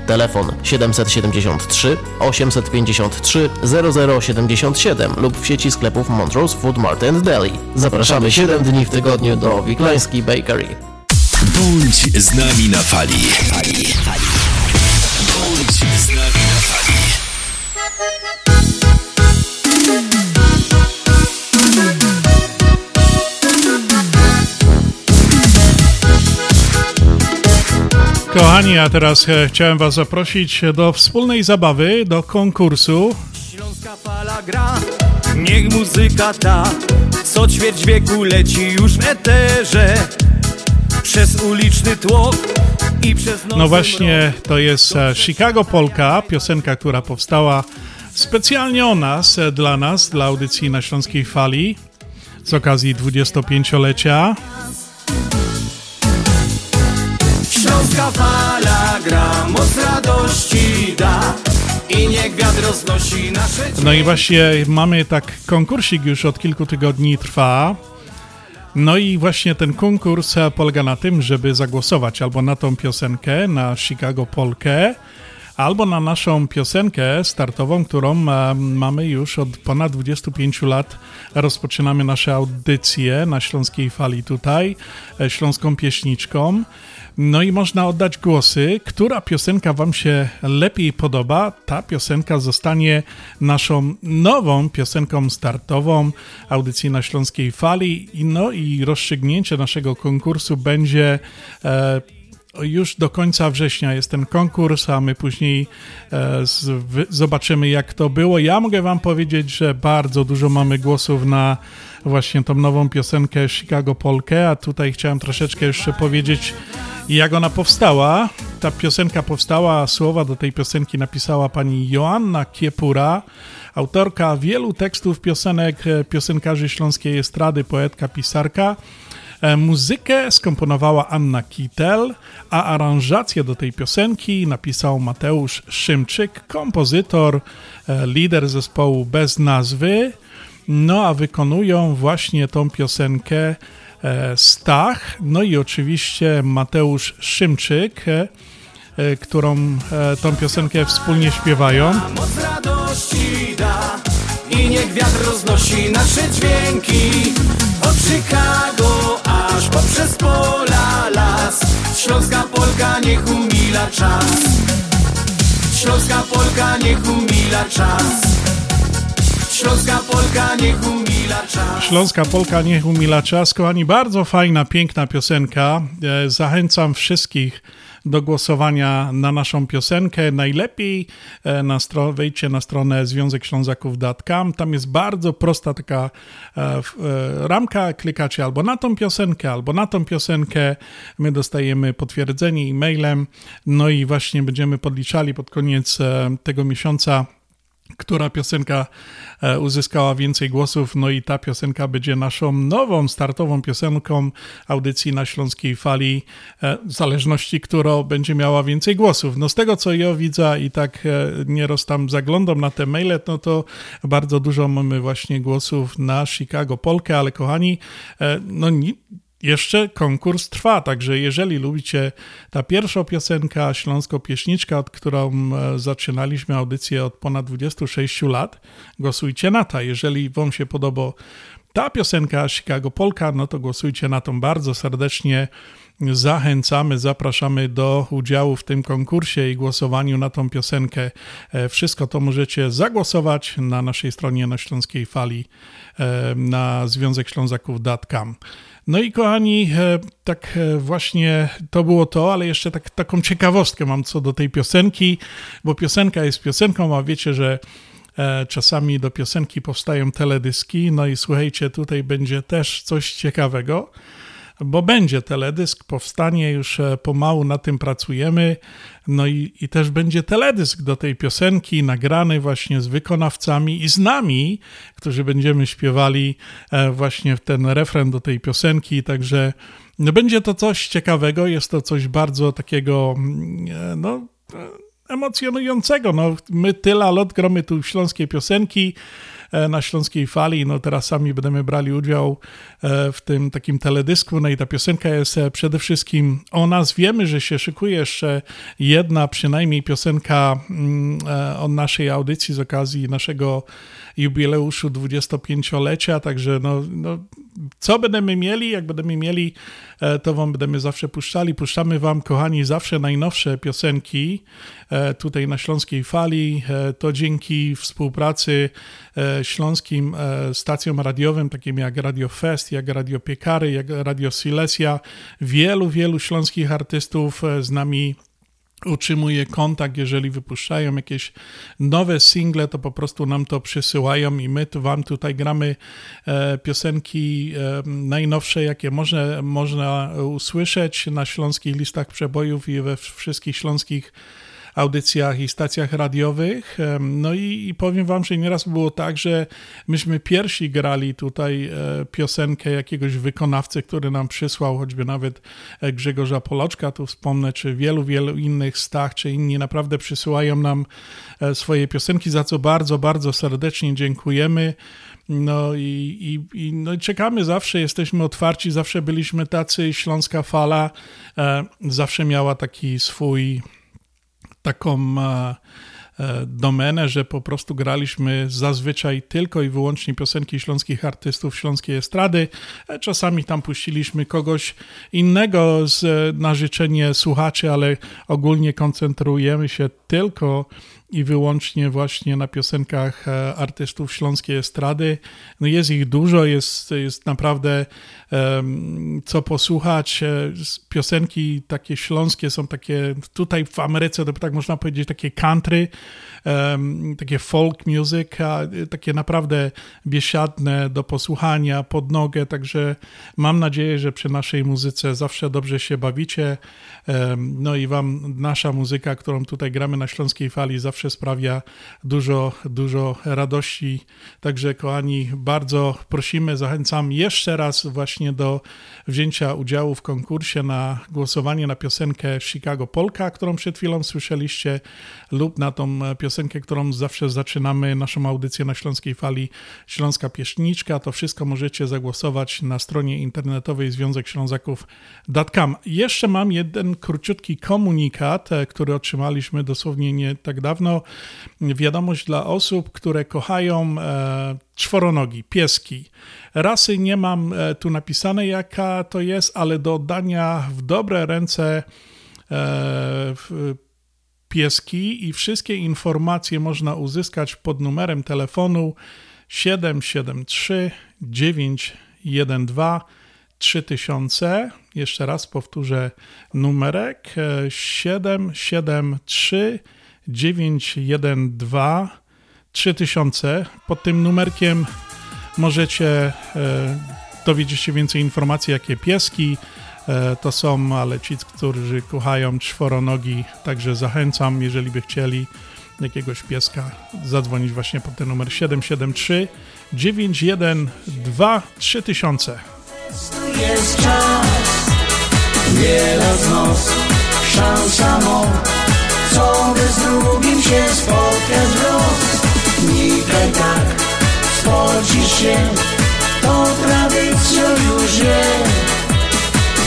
Telefon 773 853 0077 lub w sieci sklepów Montrose Food Mart and Deli. Zapraszamy 7 dni w tygodniu do Wiklański Bakery. Bądź z nami na fali. Bądź z nami Kochani, a teraz e, chciałem Was zaprosić do wspólnej zabawy, do konkursu. Śląska fala gra, niech muzyka ta Co ćwierć wieku leci już w eterze Przez uliczny tłok i przez No właśnie, to jest e, Chicago Polka, piosenka, która powstała specjalnie o nas, e, dla nas, dla audycji na Śląskiej Fali z okazji 25-lecia. Śląska fala gra, moc radości da I niech wiatr roznosi nasze No i właśnie mamy tak konkursik już od kilku tygodni trwa. No i właśnie ten konkurs e, polega na tym, żeby zagłosować albo na tą piosenkę, na Chicago Polkę, albo na naszą piosenkę startową, którą e, mamy już od ponad 25 lat. Rozpoczynamy nasze audycje na Śląskiej Fali tutaj, e, Śląską Pieśniczką. No i można oddać głosy, która piosenka Wam się lepiej podoba. Ta piosenka zostanie naszą nową piosenką startową audycji na Śląskiej Fali. No i rozstrzygnięcie naszego konkursu będzie e, już do końca września jest ten konkurs, a my później e, z, wy, zobaczymy, jak to było. Ja mogę Wam powiedzieć, że bardzo dużo mamy głosów na właśnie tą nową piosenkę Chicago Polkę, a tutaj chciałem troszeczkę jeszcze powiedzieć, jak ona powstała. Ta piosenka powstała, słowa do tej piosenki napisała pani Joanna Kiepura, autorka wielu tekstów piosenek e, piosenkarzy śląskiej estrady, poetka, pisarka. E, Muzykę skomponowała Anna Kittel, a aranżację do tej piosenki napisał Mateusz Szymczyk, kompozytor, e, lider zespołu bez nazwy. No a wykonują właśnie tą piosenkę e, Stach, no i oczywiście Mateusz Szymczyk, e, e, którą tą piosenkę wspólnie śpiewają. Moc radości da I niech wiatr roznosi nasze dźwięki. Od Chicago aż poprzez pola las. Śląska Polka niech umila czas. Śląska Polka niech umila czas Śląska Polka niech umila czas Śląska Polka niech umila czas. Kochani, bardzo fajna, piękna piosenka. E, Zachęcam wszystkich do głosowania na naszą piosenkę. Najlepiej e, na stro- wejdźcie na stronę związekślązaków.com. Tam jest bardzo prosta taka e, e, ramka. Klikacie albo na tą piosenkę, albo na tą piosenkę. My dostajemy potwierdzenie e-mailem. No i właśnie będziemy podliczali pod koniec e, tego miesiąca która piosenka e, uzyskała więcej głosów. No i ta piosenka będzie naszą nową, startową piosenką audycji na Śląskiej Fali, e, w zależności, która będzie miała więcej głosów. No z tego, co ja widzę i tak e, nieraz tam zaglądam na te maile, no to bardzo dużo mamy właśnie głosów na Chicago Polkę, ale kochani, no jeszcze konkurs trwa, także jeżeli lubicie ta pierwsza piosenka, Śląsko-Pieśniczka, od którą e, zaczynaliśmy audycję od ponad 26 lat, głosujcie na ta. Jeżeli wam się podoba ta piosenka Chicago Polka, no to głosujcie na tą bardzo serdecznie. Zachęcamy, zapraszamy do udziału w tym konkursie i głosowaniu na tą piosenkę. E, Wszystko to możecie zagłosować na naszej stronie na Śląskiej Fali e, na Związek Ślązaków.com. No i kochani, e, tak e, właśnie to było to, ale jeszcze tak, taką ciekawostkę mam co do tej piosenki, bo piosenka jest piosenką, a wiecie, że e, czasami do piosenki powstają teledyski, no i słuchajcie, tutaj będzie też coś ciekawego, bo będzie teledysk, powstanie już e, pomału, na tym pracujemy, no i, i też będzie teledysk do tej piosenki, nagrany właśnie z wykonawcami i z nami, którzy będziemy śpiewali e, właśnie ten refren do tej piosenki, także no będzie to coś ciekawego, jest to coś bardzo takiego, mm, e, no emocjonującego. No, my tyle lat gromy tu śląskie piosenki na Śląskiej Fali, no teraz sami będziemy brali udział e, w tym takim teledysku, no i ta piosenka jest e, przede wszystkim o nas. Wiemy, że się szykuje jeszcze jedna przynajmniej piosenka mm, e, od naszej audycji z okazji naszego jubileuszu 25-lecia, także no, no co będziemy mieli, jak będziemy mieli, e, to wam będziemy zawsze puszczali. Puszczamy wam, kochani, zawsze najnowsze piosenki e, tutaj na Śląskiej Fali. E, To dzięki współpracy śląskim stacjom radiowym, takim jak Radio Fest, jak Radio Piekary, jak Radio Silesia. Wielu, wielu śląskich artystów z nami utrzymuje kontakt, jeżeli wypuszczają jakieś nowe single, to po prostu nam to przysyłają i my tu wam tutaj gramy e, piosenki e, najnowsze, jakie można, można usłyszeć na śląskich listach przebojów i we wszystkich śląskich audycjach i stacjach radiowych. No i, i powiem wam, że nieraz było tak, że myśmy pierwsi grali tutaj e, piosenkę jakiegoś wykonawcy, który nam przysłał, choćby nawet e, Grzegorza Poloczka, tu wspomnę, czy wielu, wielu innych stach, czy inni naprawdę przysyłają nam e, swoje piosenki, za co bardzo, bardzo serdecznie dziękujemy. No i, i, i, no i czekamy zawsze, jesteśmy otwarci, zawsze byliśmy tacy, Śląska Fala e, zawsze miała taki swój taką e, e, domenę, że po prostu graliśmy zazwyczaj tylko i wyłącznie piosenki śląskich artystów, śląskiej estrady. E, Czasami tam puściliśmy kogoś innego z, na życzenie słuchaczy, ale ogólnie koncentrujemy się tylko i wyłącznie właśnie na piosenkach artystów śląskiej estrady. No jest ich dużo, jest, jest naprawdę co posłuchać. E, Piosenki takie śląskie są takie, tutaj w Ameryce to tak można powiedzieć, takie country, takie folk music, e, takie naprawdę biesiadne do posłuchania, pod nogę, także mam nadzieję, że przy naszej muzyce zawsze dobrze się bawicie. No i wam nasza muzyka, którą tutaj gramy na Śląskiej Fali zawsze sprawia dużo, dużo radości. Także kochani, bardzo prosimy, zachęcam jeszcze raz właśnie do wzięcia udziału w konkursie na głosowanie na piosenkę Chicago Polka, którą przed chwilą słyszeliście, lub na tą piosenkę, którą zawsze zaczynamy naszą audycję na Śląskiej Fali Śląska Pieśniczka. To wszystko możecie zagłosować na stronie internetowej Związek Ślązaków.com. Jeszcze mam jeden króciutki komunikat, e, który otrzymaliśmy dosłownie nie tak dawno. Wiadomość dla osób, które kochają e, czworonogi, pieski. Rasy nie mam e, tu napisane jaka to jest, ale do oddania w dobre ręce e, pieski i wszystkie informacje można uzyskać pod numerem telefonu 773 912 3000. Jeszcze raz powtórzę numerek e, 773 912 3000. Pod tym numerkiem możecie e, dowiedzieć się więcej informacji, jakie pieski e, to są, ale ci, którzy kochają czworonogi, także zachęcam, jeżeli by chcieli jakiegoś pieska, zadzwonić właśnie pod ten numer 773 912 3000. jest czas Wiele z nas szansa ma Co by z drugim się spotkać los Nikaj tak spocisz się To tradycją już jest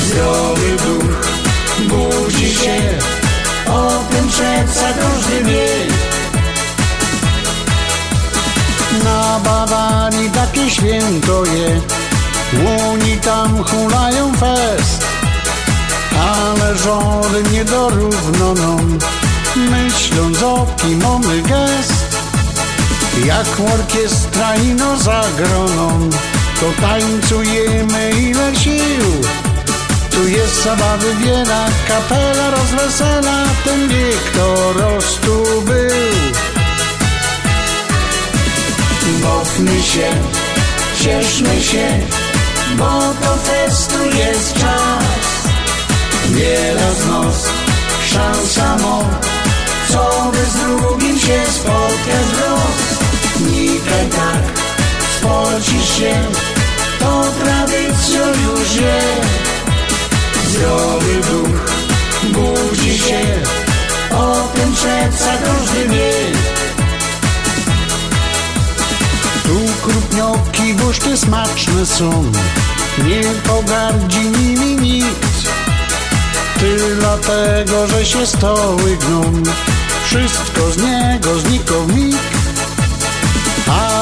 Zdrowy duch budzi się O tym przeca każdy wie Na Bawarii takie święto je, łuni tam hulają fest, ale żony nie dorównoną, myśląc o kimomy gest. Jak orkiestra ino zagroną, to tańcujemy ile sił. Tu jest zabawy wiele, kapela rozwesela, ten wiek to rostu był. Bawmy się, cieszmy się, bo to festu jest czas. Wiele z nos, szansa mo, co by z drugim się spotkać roz. Nikaj tak, spocisz się, to tradycją już jest. Zdrowy duch budzi się, o tym przeca każdy wie. Tu krupnioki buszty smaczne są, nie pogardzi nimi nikt. Ty dlatego, że się stoły gną, wszystko z niego znika w mig.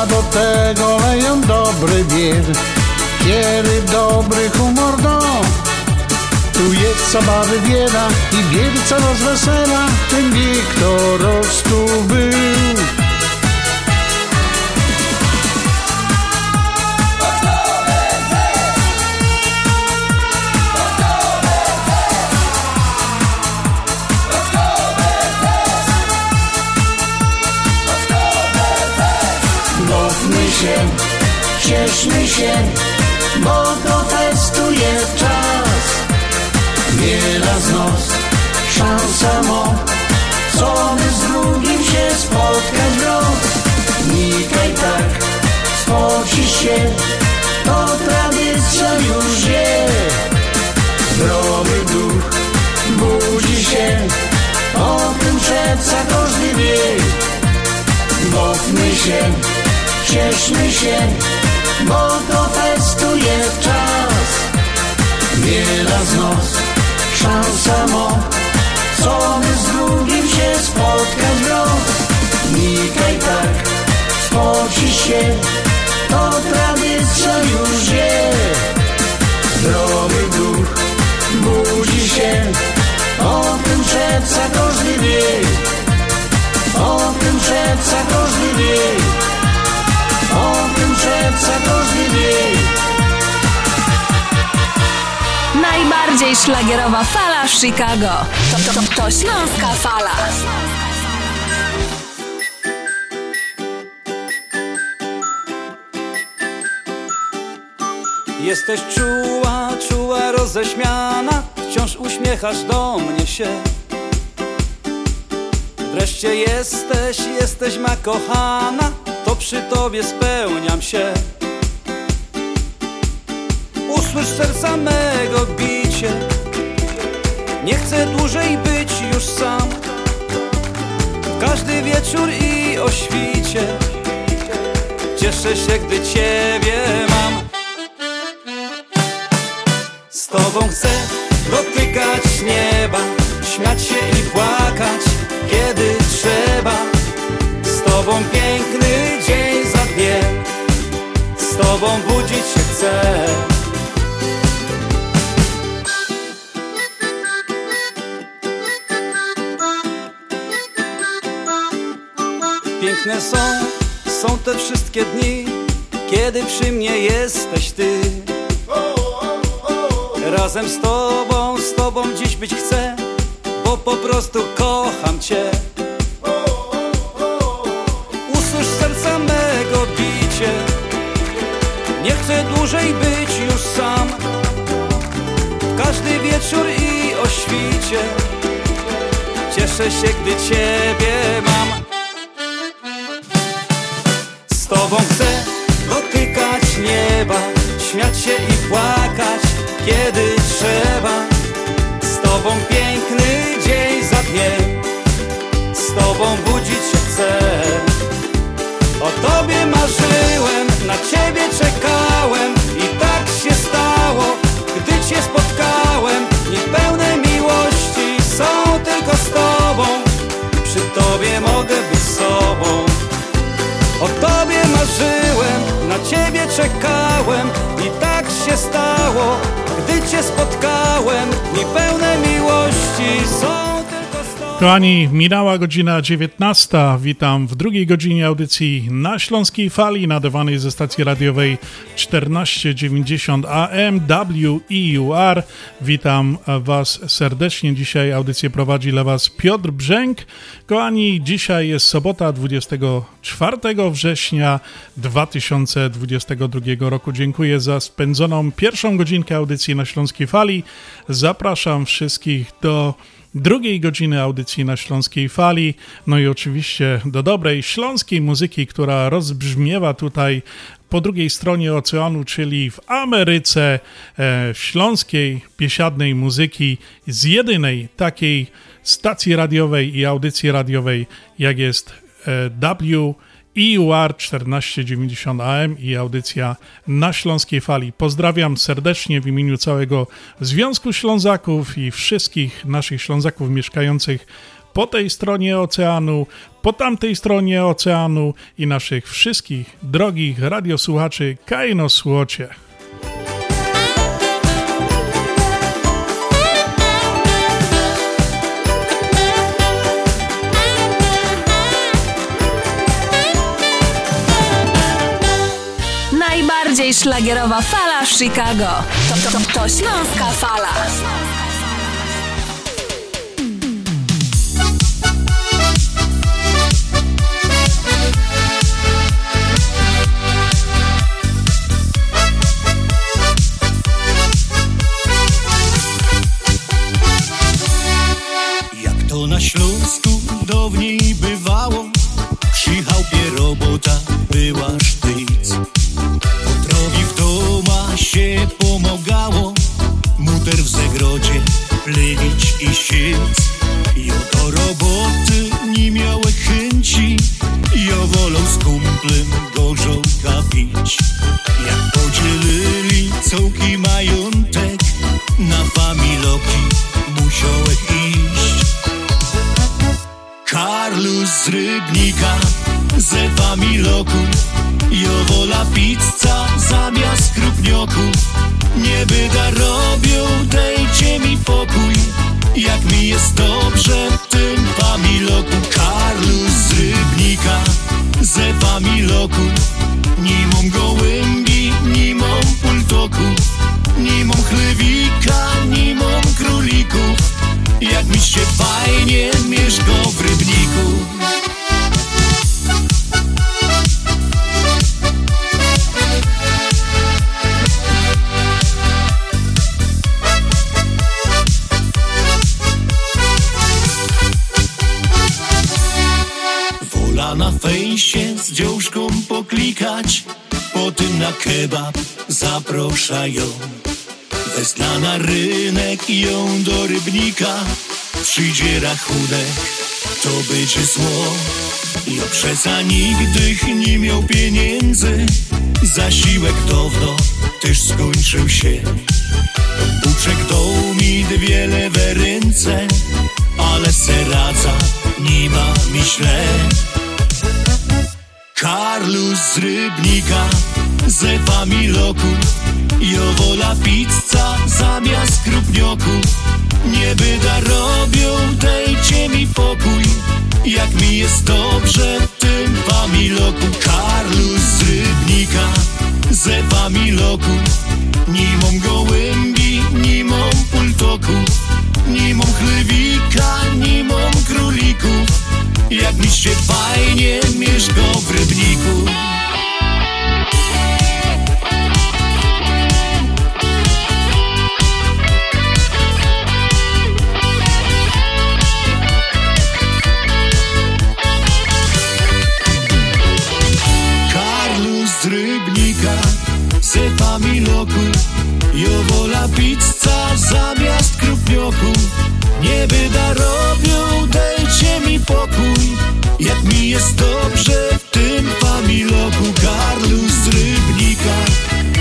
Do tego leją dobry bier, kiedy dobry humor dom. Tu jest zabawy bieda i biedca rozwesela, ten wiek to rostu był. Się, cieszmy się, bo to festu jest czas. Wiele z nos, szansa mo, co by z drugim się spotkać roz. Nikaj tak, spocisz się, to tradycja już jest. Zdrowy duch budzi się, o tym przeca każdy wie. Bawmy się, cieszmy się, bo to festu jest czas. Wiele z nos, szansa mo, co by z drugim się spotkać roz. Nikaj tak, spocisz się, to tradycja już jest. Zdrowy duch budzi się, o tym przeca każdy wie. O tym każdy wie. O tym przeca każdy wie. Najbardziej szlagierowa fala w Chicago. To, to, to, to Śląska Fala. Jesteś czuła, czuła, roześmiana Wciąż uśmiechasz do mnie się Wreszcie jesteś, jesteś ma kochana To przy tobie spełniam się. Usłysz serca mego bicie. Nie chcę dłużej być już sam. Każdy wieczór i o świcie. Cieszę się, gdy ciebie mam. Z tobą chcę dotykać nieba Śmiać się i płakać, kiedy trzeba tobą piękny dzień za dniem Z tobą budzić się chcę. Piękne są, są te wszystkie dni Kiedy przy mnie jesteś ty. Razem z tobą, z tobą dziś być chcę Bo po prostu kocham cię Nie chcę dłużej być już sam. Każdy wieczór i o świcie Cieszę się, gdy ciebie mam. Z tobą chcę dotykać nieba Śmiać się i płakać, kiedy czekałem i tak się stało Gdy cię spotkałem, dni pełne miłości są Kochani, minęła godzina 19. Witam w drugiej godzinie audycji na Śląskiej Fali, nadawanej ze stacji radiowej 1490 AM WEUR. Witam Was serdecznie. Dzisiaj audycję prowadzi dla Was Piotr Brzęk. Kochani, dzisiaj jest sobota 24 września 2022 roku. Dziękuję za spędzoną pierwszą godzinkę audycji na Śląskiej Fali. Zapraszam wszystkich do drugiej godziny audycji na Śląskiej Fali, no i oczywiście do dobrej śląskiej muzyki, która rozbrzmiewa tutaj po drugiej stronie oceanu, czyli w Ameryce e, śląskiej, biesiadnej muzyki z jedynej takiej stacji radiowej i audycji radiowej, jak jest e, W IUR 1490 AM i audycja na Śląskiej Fali. Pozdrawiam serdecznie w imieniu całego Związku Ślązaków i wszystkich naszych Ślązaków mieszkających po tej stronie oceanu, po tamtej stronie oceanu i naszych wszystkich drogich radiosłuchaczy Kajno Słocie. Najbardziej szlagierowa fala w Chicago. To, to, to, to Śląska Fala. Jak to na Śląsku dawniej bywało Przy chałupie robota była sztyc Potrowi w doma się pomagało. Muter w zagrodzie plewić i siec Jo do roboty nie miały chęci. Jo wolą z kumplem gorzołka pić Jak podzielili całki majątek Na familoki musiałek iść. Karlus z Rybnika ze familoków Jo wola pizza zamiast krupnioków Nie byda robią, dejcie mi pokój. Jak mi jest dobrze w tym familoku Karlus z Rybnika ze familoków Nie mam gołębi, pultoków Nie mam chlewika, kebab zapraszają Wesna na rynek i ją do rybnika. Przyjdzie rachunek, to będzie zło. Ja przeca nigdy nie miał pieniędzy. Zasiłek dawno też skończył się. Buczek dał mi dwie lewe ręce Ale se radza, nie ma myślę. Karlus z Rybnika ze familoków Jo wola pizza zamiast krupnioków Nie byda robią, dejcie mi pokój. Jak mi jest dobrze w tym familoku Karlus z Rybnika ze familoków Nie mam gołębi, pultoków Nie mam chlewika, nie mam królików Jak mi się fajnie mieszka w Rybniku Jowola pizza zamiast krupnioku. Nieby darobią, dajcie mi pokój. Jak mi jest dobrze w tym familoku. Karlu z Rybnika,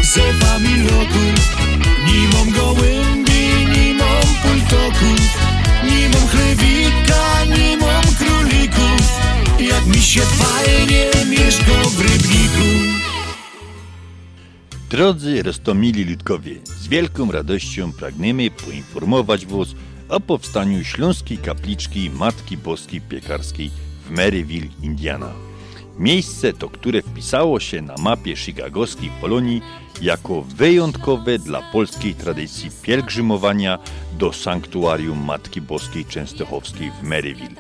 ze familoku Nimom gołębi, nimom pultoków Nimom chlewika, nimom królików. Jak mi się fajnie mieszko w Drodzy Rostomili Ludkowie, z wielką radością pragniemy poinformować Was o powstaniu Śląskiej Kapliczki Matki Boskiej Piekarskiej w Maryville, Indiana. Miejsce to, które wpisało się na mapie chicagowskiej Polonii jako wyjątkowe dla polskiej tradycji pielgrzymowania do sanktuarium Matki Boskiej Częstochowskiej w Maryville.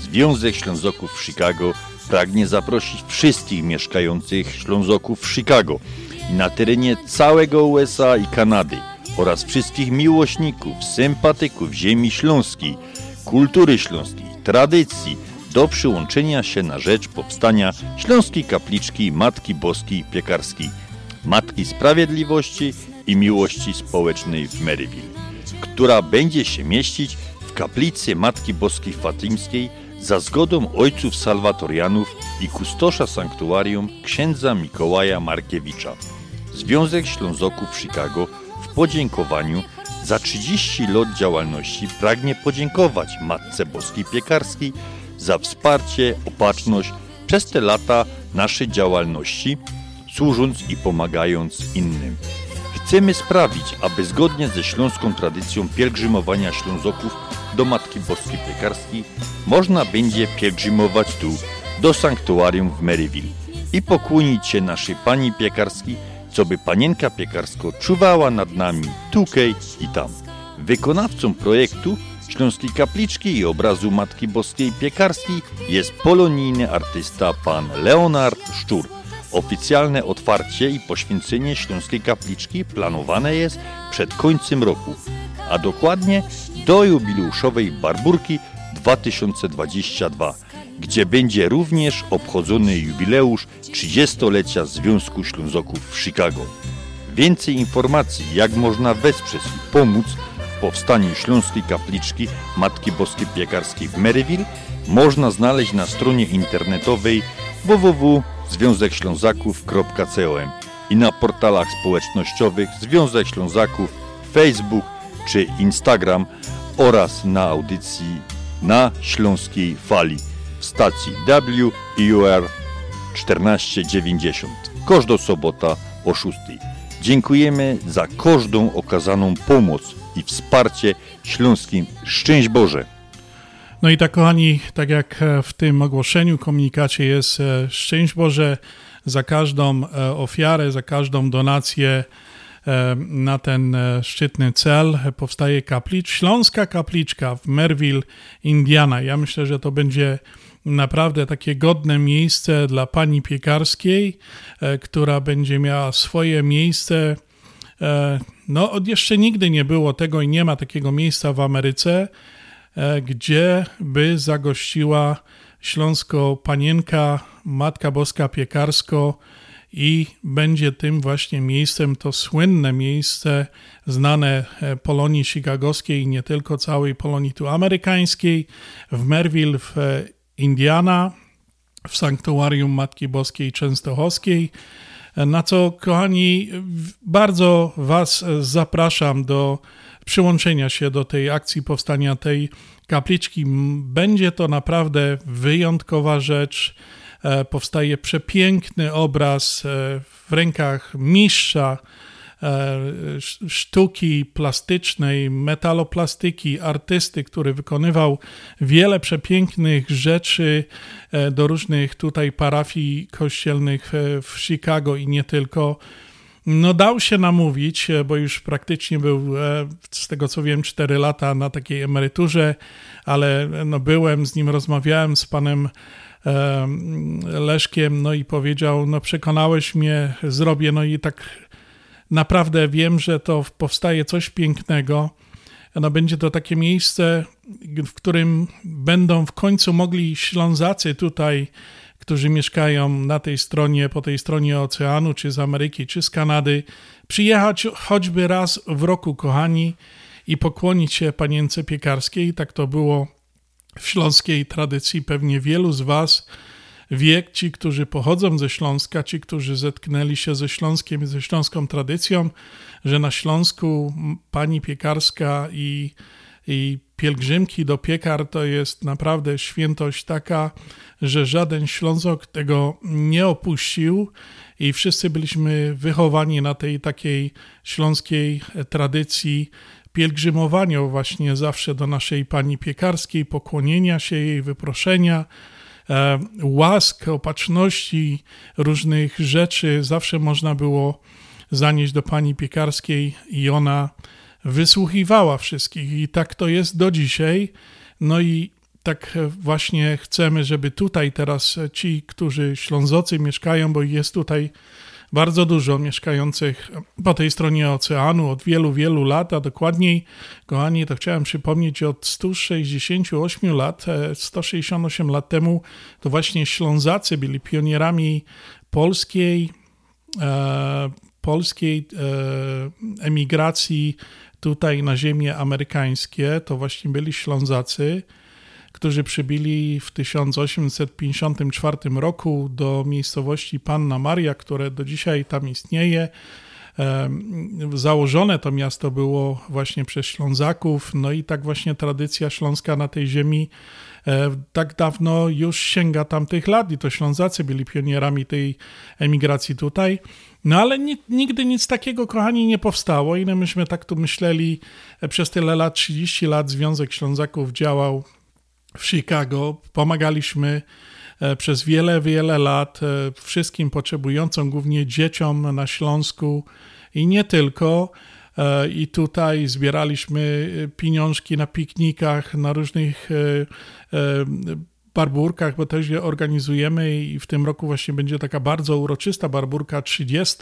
Związek Ślązoków w Chicago pragnie zaprosić wszystkich mieszkających Ślązoków w Chicago na terenie całego USA i Kanady oraz wszystkich miłośników, sympatyków ziemi śląskiej, kultury śląskiej, tradycji do przyłączenia się na rzecz powstania Śląskiej Kapliczki Matki Boskiej Piekarskiej, Matki Sprawiedliwości i Miłości Społecznej w Maryville, która będzie się mieścić w kaplicy Matki Boskiej Fatimskiej za zgodą ojców salwatorianów i kustosza sanktuarium księdza Mikołaja Markiewicza. Związek Ślązoków w Chicago w podziękowaniu za 30 lat działalności pragnie podziękować Matce Boskiej Piekarskiej za wsparcie, opatrzność przez te lata naszej działalności, służąc i pomagając innym. Chcemy sprawić, aby zgodnie ze śląską tradycją pielgrzymowania Ślązoków do Matki Boskiej Piekarskiej można będzie pielgrzymować tu, do sanktuarium w Maryville i pokłonić się naszej Pani Piekarskiej, co by Panienka Piekarsko czuwała nad nami tukej i tam. Wykonawcą projektu Śląskiej Kapliczki i obrazu Matki Boskiej Piekarskiej jest polonijny artysta pan Leonard Szczur. Oficjalne otwarcie i poświęcenie Śląskiej Kapliczki planowane jest przed końcem roku, a dokładnie do jubileuszowej Barburki 2022, gdzie będzie również obchodzony jubileusz 30-lecia Związku Ślązoków w Chicago. Więcej informacji, jak można wesprzeć i pomóc w powstaniu Śląskiej Kapliczki Matki Boskiej Piekarskiej w Maryville, można znaleźć na stronie internetowej www.związekślązaków.com i na portalach społecznościowych Związek Ślązaków, Facebook czy Instagram oraz na audycji na Śląskiej Fali w stacji WIUR 1490. Każda sobota o 6. Dziękujemy za każdą okazaną pomoc i wsparcie śląskim. Szczęść Boże! No i tak, kochani, tak jak e, w tym ogłoszeniu, komunikacie jest e, szczęść Boże za każdą e, ofiarę, za każdą donację na ten szczytny cel powstaje kaplicz, Śląska Kapliczka w Merville, Indiana. Ja myślę, że to będzie naprawdę takie godne miejsce dla pani piekarskiej, która będzie miała swoje miejsce. No, jeszcze nigdy nie było tego i nie ma takiego miejsca w Ameryce, gdzie by zagościła śląsko panienka, Matka Boska Piekarsko i będzie tym właśnie miejscem, to słynne miejsce znane Polonii chicagowskiej i nie tylko całej Polonii tu amerykańskiej, w Merville w Indiana, w sanktuarium Matki Boskiej Częstochowskiej, na co, kochani, bardzo Was zapraszam do przyłączenia się do tej akcji powstania tej kapliczki. Będzie to naprawdę wyjątkowa rzecz. Powstaje przepiękny obraz w rękach mistrza sztuki plastycznej, metaloplastyki, artysty, który wykonywał wiele przepięknych rzeczy do różnych tutaj parafii kościelnych w Chicago i nie tylko. No dał się namówić, bo już praktycznie był, z tego co wiem, 4 lata na takiej emeryturze, ale no byłem z nim, rozmawiałem z panem Leszkiem, no i powiedział, no przekonałeś mnie, zrobię, no i tak naprawdę wiem, że to powstaje coś pięknego. No będzie to takie miejsce, w którym będą w końcu mogli Ślązacy tutaj, którzy mieszkają na tej stronie, po tej stronie oceanu, czy z Ameryki, czy z Kanady, przyjechać choćby raz w roku, kochani, i pokłonić się panience piekarskiej. Tak to było w śląskiej tradycji. Pewnie wielu z Was wie, ci, którzy pochodzą ze Śląska, ci, którzy zetknęli się ze Śląskiem i ze śląską tradycją, że na Śląsku pani piekarska i i pielgrzymki do piekar to jest naprawdę świętość taka, że żaden Ślązok tego nie opuścił i wszyscy byliśmy wychowani na tej takiej śląskiej tradycji pielgrzymowania właśnie zawsze do naszej Pani Piekarskiej, pokłonienia się jej, wyproszenia, e, łask, opatrzności, różnych rzeczy. Zawsze można było zanieść do Pani Piekarskiej i ona wysłuchiwała wszystkich i tak to jest do dzisiaj. No i tak właśnie chcemy, żeby tutaj teraz ci, którzy Ślązocy mieszkają, bo jest tutaj bardzo dużo mieszkających po tej stronie oceanu od wielu, wielu lat, a dokładniej, kochani, to chciałem przypomnieć, od 168 lat, 168 lat temu, to właśnie Ślązacy byli pionierami polskiej, e, polskiej e, emigracji tutaj na ziemię amerykańskie, to właśnie byli Ślązacy, którzy przybyli w 1854 roku do miejscowości Panna Maria, które do dzisiaj tam istnieje. Założone to miasto było właśnie przez Ślązaków, no i tak właśnie tradycja śląska na tej ziemi e, tak dawno już sięga tamtych lat i to Ślązacy byli pionierami tej emigracji tutaj. No ale nigdy nic takiego, kochani, nie powstało i no myśmy tak tu myśleli e, przez tyle lat, 30 lat Związek Ślązaków działał w Chicago. Pomagaliśmy e, przez wiele, wiele lat e, wszystkim potrzebującym, głównie dzieciom na Śląsku i nie tylko. I tutaj zbieraliśmy pieniążki na piknikach, na różnych barburkach, bo też je organizujemy i w tym roku właśnie będzie taka bardzo uroczysta barburka 30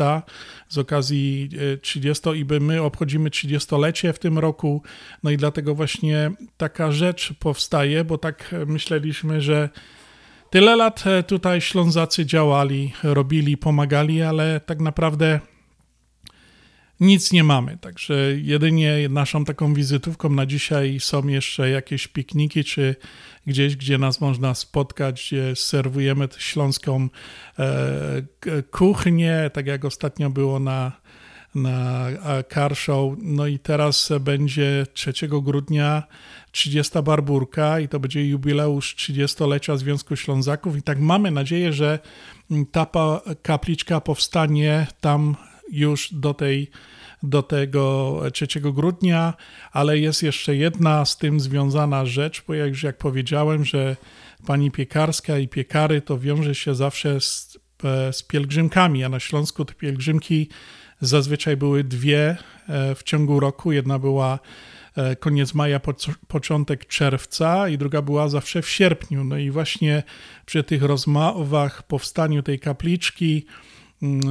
z okazji 30 i my obchodzimy 30-lecie w tym roku, no i dlatego właśnie taka rzecz powstaje, bo tak myśleliśmy, że tyle lat tutaj Ślązacy działali, robili, pomagali, ale tak naprawdę nic nie mamy. Także jedynie naszą taką wizytówką na dzisiaj są jeszcze jakieś pikniki, czy gdzieś, gdzie nas można spotkać, gdzie serwujemy śląską e, kuchnię, tak jak ostatnio było na, na Car Show. No i teraz będzie 3 grudnia 30 barburka i to będzie jubileusz 30-lecia Związku Ślązaków i tak mamy nadzieję, że ta kapliczka powstanie tam już do tej do tego 3 grudnia, ale jest jeszcze jedna z tym związana rzecz, bo jak jak powiedziałem, że pani piekarska i piekary to wiąże się zawsze z, e, z pielgrzymkami, a na Śląsku te pielgrzymki zazwyczaj były dwie e, w ciągu roku. Jedna była e, koniec maja, początek czerwca i druga była zawsze w sierpniu. No i właśnie przy tych rozmowach, powstaniu tej kapliczki, mm,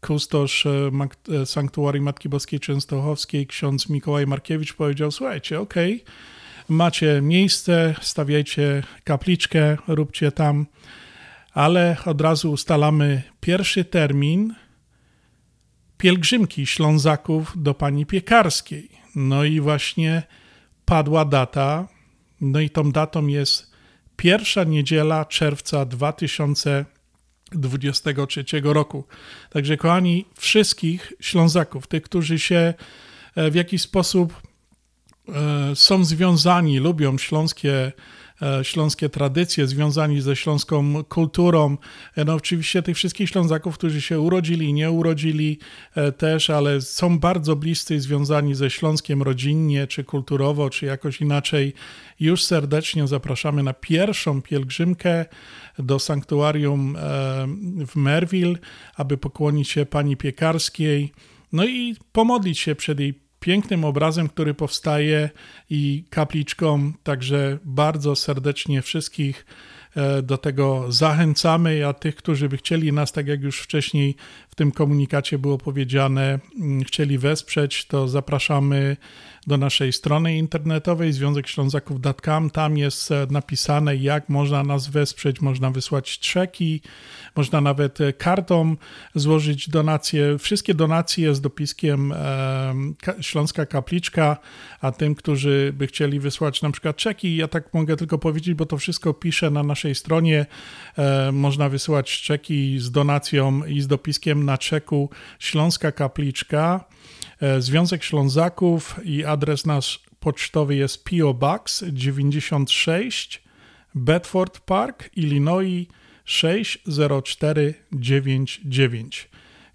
kustosz e, e, Sanktuarii Matki Boskiej Częstochowskiej, ksiądz Mikołaj Markiewicz powiedział, słuchajcie, okej, okay, macie miejsce, stawiajcie kapliczkę, róbcie tam, ale od razu ustalamy pierwszy termin pielgrzymki Ślązaków do pani Piekarskiej. No i właśnie padła data, no i tą datą jest pierwsza niedziela czerwca 2000 23 roku. Także kochani, wszystkich Ślązaków, tych, którzy się e, w jakiś sposób e, są związani, lubią śląskie śląskie tradycje, związani ze śląską kulturą. E, no oczywiście tych wszystkich Ślązaków, którzy się urodzili, nie urodzili e, też, ale są bardzo bliscy związani ze Śląskiem rodzinnie, czy kulturowo, czy jakoś inaczej. Już serdecznie zapraszamy na pierwszą pielgrzymkę do sanktuarium w Merville, aby pokłonić się pani piekarskiej, no i pomodlić się przed jej pięknym obrazem, który powstaje i kapliczką. Także bardzo serdecznie wszystkich e, do tego zachęcamy, a tych, którzy by chcieli nas, tak jak już wcześniej tym komunikacie było powiedziane, mm, chcieli wesprzeć, to zapraszamy do naszej strony internetowej związekślązaków.com. Tam jest e, napisane, jak można nas wesprzeć. Można wysłać czeki, można nawet e, kartą złożyć donacje. Wszystkie donacje z dopiskiem e, Śląska Kapliczka, a tym, którzy by chcieli wysłać na przykład czeki, ja tak mogę tylko powiedzieć, bo to wszystko piszę na naszej stronie. Można wysyłać czeki z donacją i z dopiskiem na czeku Śląska Kapliczka. Związek Ślązaków i adres nasz pocztowy jest PO Box 96 Bedford Park, Illinois 60499.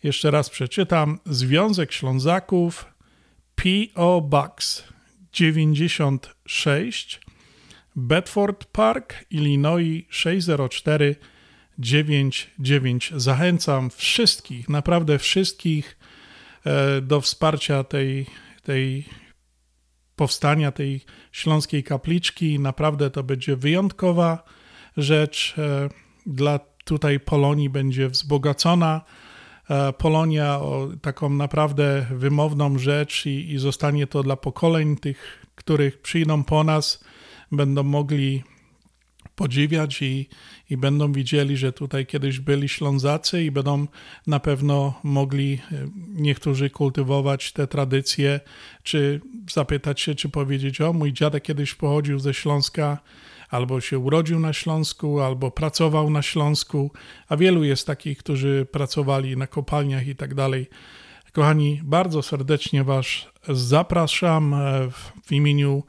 Jeszcze raz przeczytam. Związek Ślązaków PO Box 96 Bedford Park, Illinois 60499. Zachęcam wszystkich, naprawdę wszystkich e, do wsparcia tej, tej powstania tej śląskiej kapliczki. Naprawdę to będzie wyjątkowa rzecz e, dla tutaj Polonii będzie wzbogacona. E, Polonia o taką naprawdę wymowną rzecz i, i zostanie to dla pokoleń tych, których przyjdą po nas, będą mogli podziwiać i, i będą widzieli, że tutaj kiedyś byli Ślązacy i będą na pewno mogli e, niektórzy kultywować te tradycje, czy zapytać się, czy powiedzieć, o mój dziadek kiedyś pochodził ze Śląska, albo się urodził na Śląsku, albo pracował na Śląsku, a wielu jest takich, którzy pracowali na kopalniach i tak dalej. Kochani, bardzo serdecznie Was zapraszam e, w, imieniu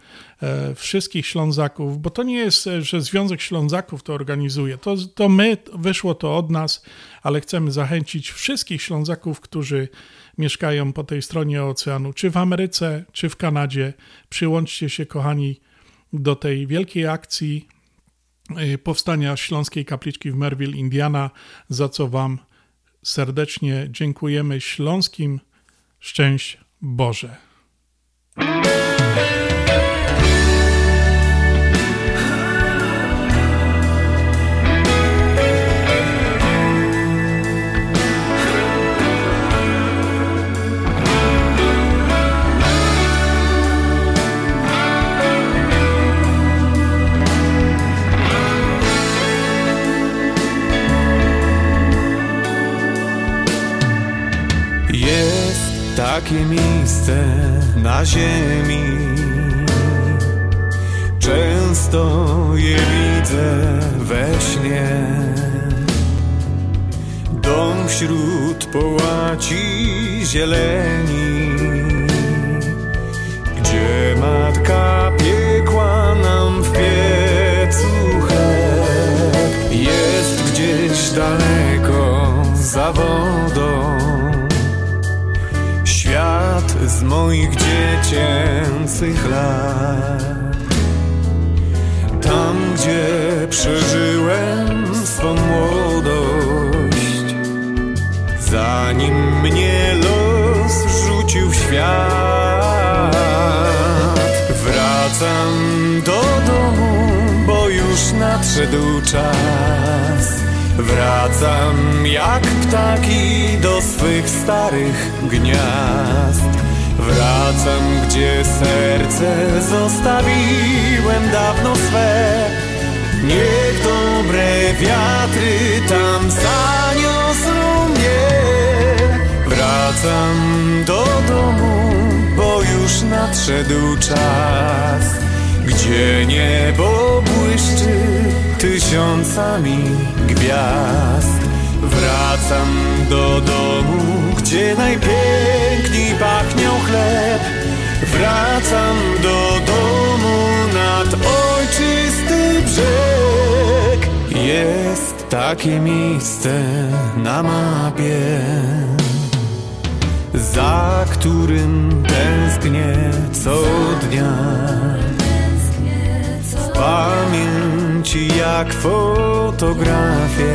wszystkich Ślązaków, bo to nie jest, e, że Związek Ślązaków to organizuje. To, to my, wyszło to od nas, ale chcemy zachęcić wszystkich Ślązaków, którzy mieszkają po tej stronie oceanu, czy w Ameryce, czy w Kanadzie. Przyłączcie się, kochani, do tej wielkiej akcji y, powstania Śląskiej Kapliczki w Merville, Indiana, za co Wam serdecznie dziękujemy śląskim. Szczęść Boże. Takie miejsce na ziemi. Często je widzę we śnie. Dom wśród połaci zieleni Gdzie matka piekła nam w piecu chleb Jest gdzieś daleko za wodą z moich dziecięcych lat. Tam, gdzie przeżyłem swą młodość Zanim mnie los wrzucił w świat. Wracam do domu, bo już nadszedł czas. Wracam jak ptaki do swych starych gniazd Wracam, gdzie serce zostawiłem dawno swe. Niech dobre wiatry tam zaniosą mnie. Wracam do domu, bo już nadszedł czas Gdzie niebo błyszczy tysiącami gwiazd. Wracam do domu, gdzie najpiękniej pachniał chleb. Wracam do domu nad ojczysty brzeg. Jest takie miejsce na mapie Za którym tęsknię co dnia. W pamięci jak fotografie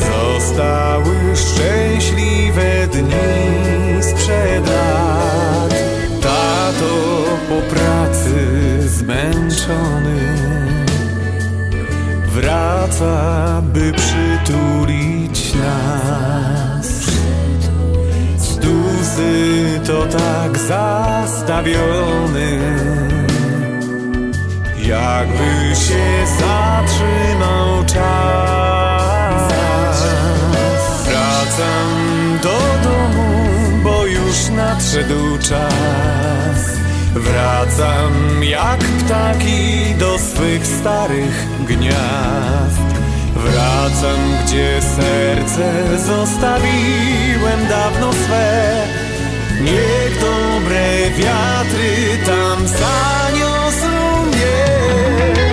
Zostały szczęśliwe dni sprzed lat. Tato po pracy zmęczony Wraca, by przytulić nas. Duzy to tak zastawiony Jakby się zatrzymał czas wracam do domu, bo już nadszedł czas. Wracam jak ptaki do swych starych gniazd. Wracam, gdzie serce zostawiłem dawno swe. Niech dobre wiatry tam zaniosą mnie.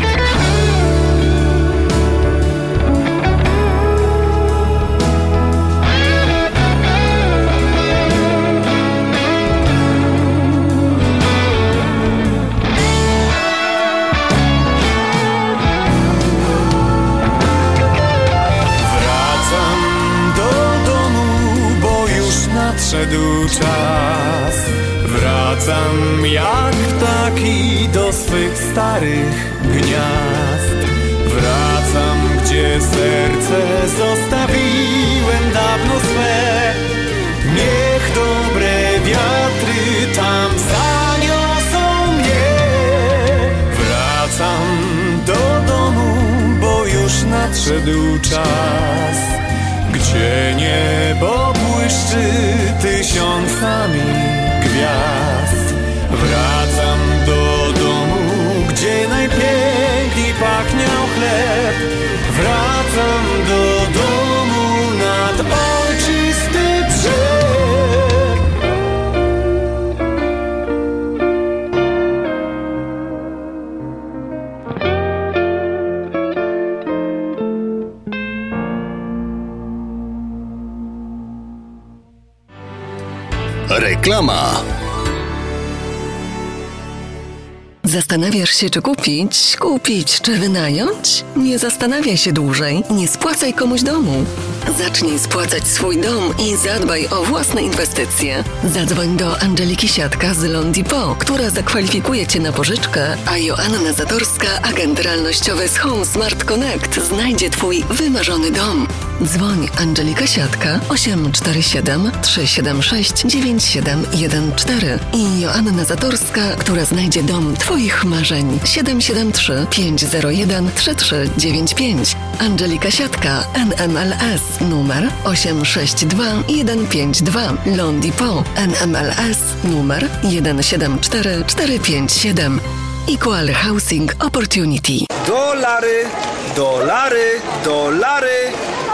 nadszedł czas. Wracam jak ptaki do swych starych gniazd. Wracam, gdzie serce zostawiłem dawno swe. Niech dobre wiatry tam zaniosą mnie. Wracam do domu, bo już nadszedł czas gdzie niebo błyszczy tysiącami gwiazd. Wracam do domu, gdzie najpiękniej pachniał chleb. Wracam Reklama. Zastanawiasz się, czy kupić, kupić, czy wynająć? Nie zastanawiaj się dłużej. Nie spłacaj komuś domu. Zacznij spłacać swój dom i zadbaj o własne inwestycje. Zadzwoń do Angeliki Siatka z Londipo, która zakwalifikuje Cię na pożyczkę, a Joanna Zatorska, agent realnościowy z Home Smart Connect, znajdzie Twój wymarzony dom. Dzwoń Angelika Siatka 847 376 9714 i Joanna Zatorska, która znajdzie dom Twoich marzeń 773 501 3395. Angelika Siatka NMLS numer 862 152 Londipo NMLS numer 174457 Equal Housing Opportunity. Dolary, dolary, dolary,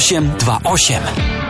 0828.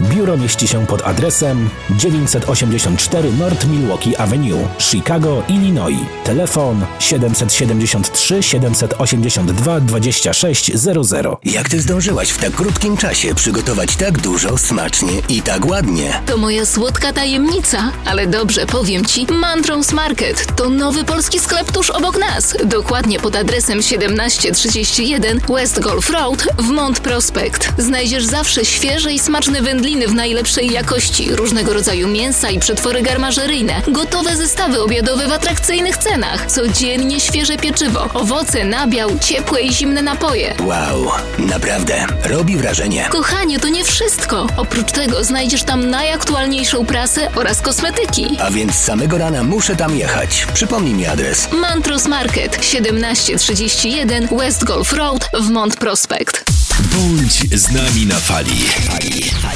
Biuro mieści się pod adresem 984 North Milwaukee Avenue, Chicago, Illinois. Telefon 773 782 2600. Jak ty zdążyłaś w tak krótkim czasie przygotować tak dużo, smacznie i tak ładnie? To moja słodka tajemnica, ale dobrze powiem ci, Mantrons Market to nowy polski sklep tuż obok nas, dokładnie pod adresem 1731 West Golf Road w Mont Prospect. Znajdziesz zawsze świeże i smaczne wędliny w najlepszej jakości, różnego rodzaju mięsa i przetwory garmażeryjne, gotowe zestawy obiadowe w atrakcyjnych cenach, codziennie świeże pieczywo, owoce, nabiał, ciepłe i zimne napoje. Wow, naprawdę, robi wrażenie. Kochanie, to nie wszystko. Oprócz tego znajdziesz tam najaktualniejszą prasę oraz kosmetyki. A więc samego rana muszę tam jechać. Przypomnij mi adres. Mantros Market 1731 West Golf Road w Mont Prospect. Bądź z nami na fali. Bądź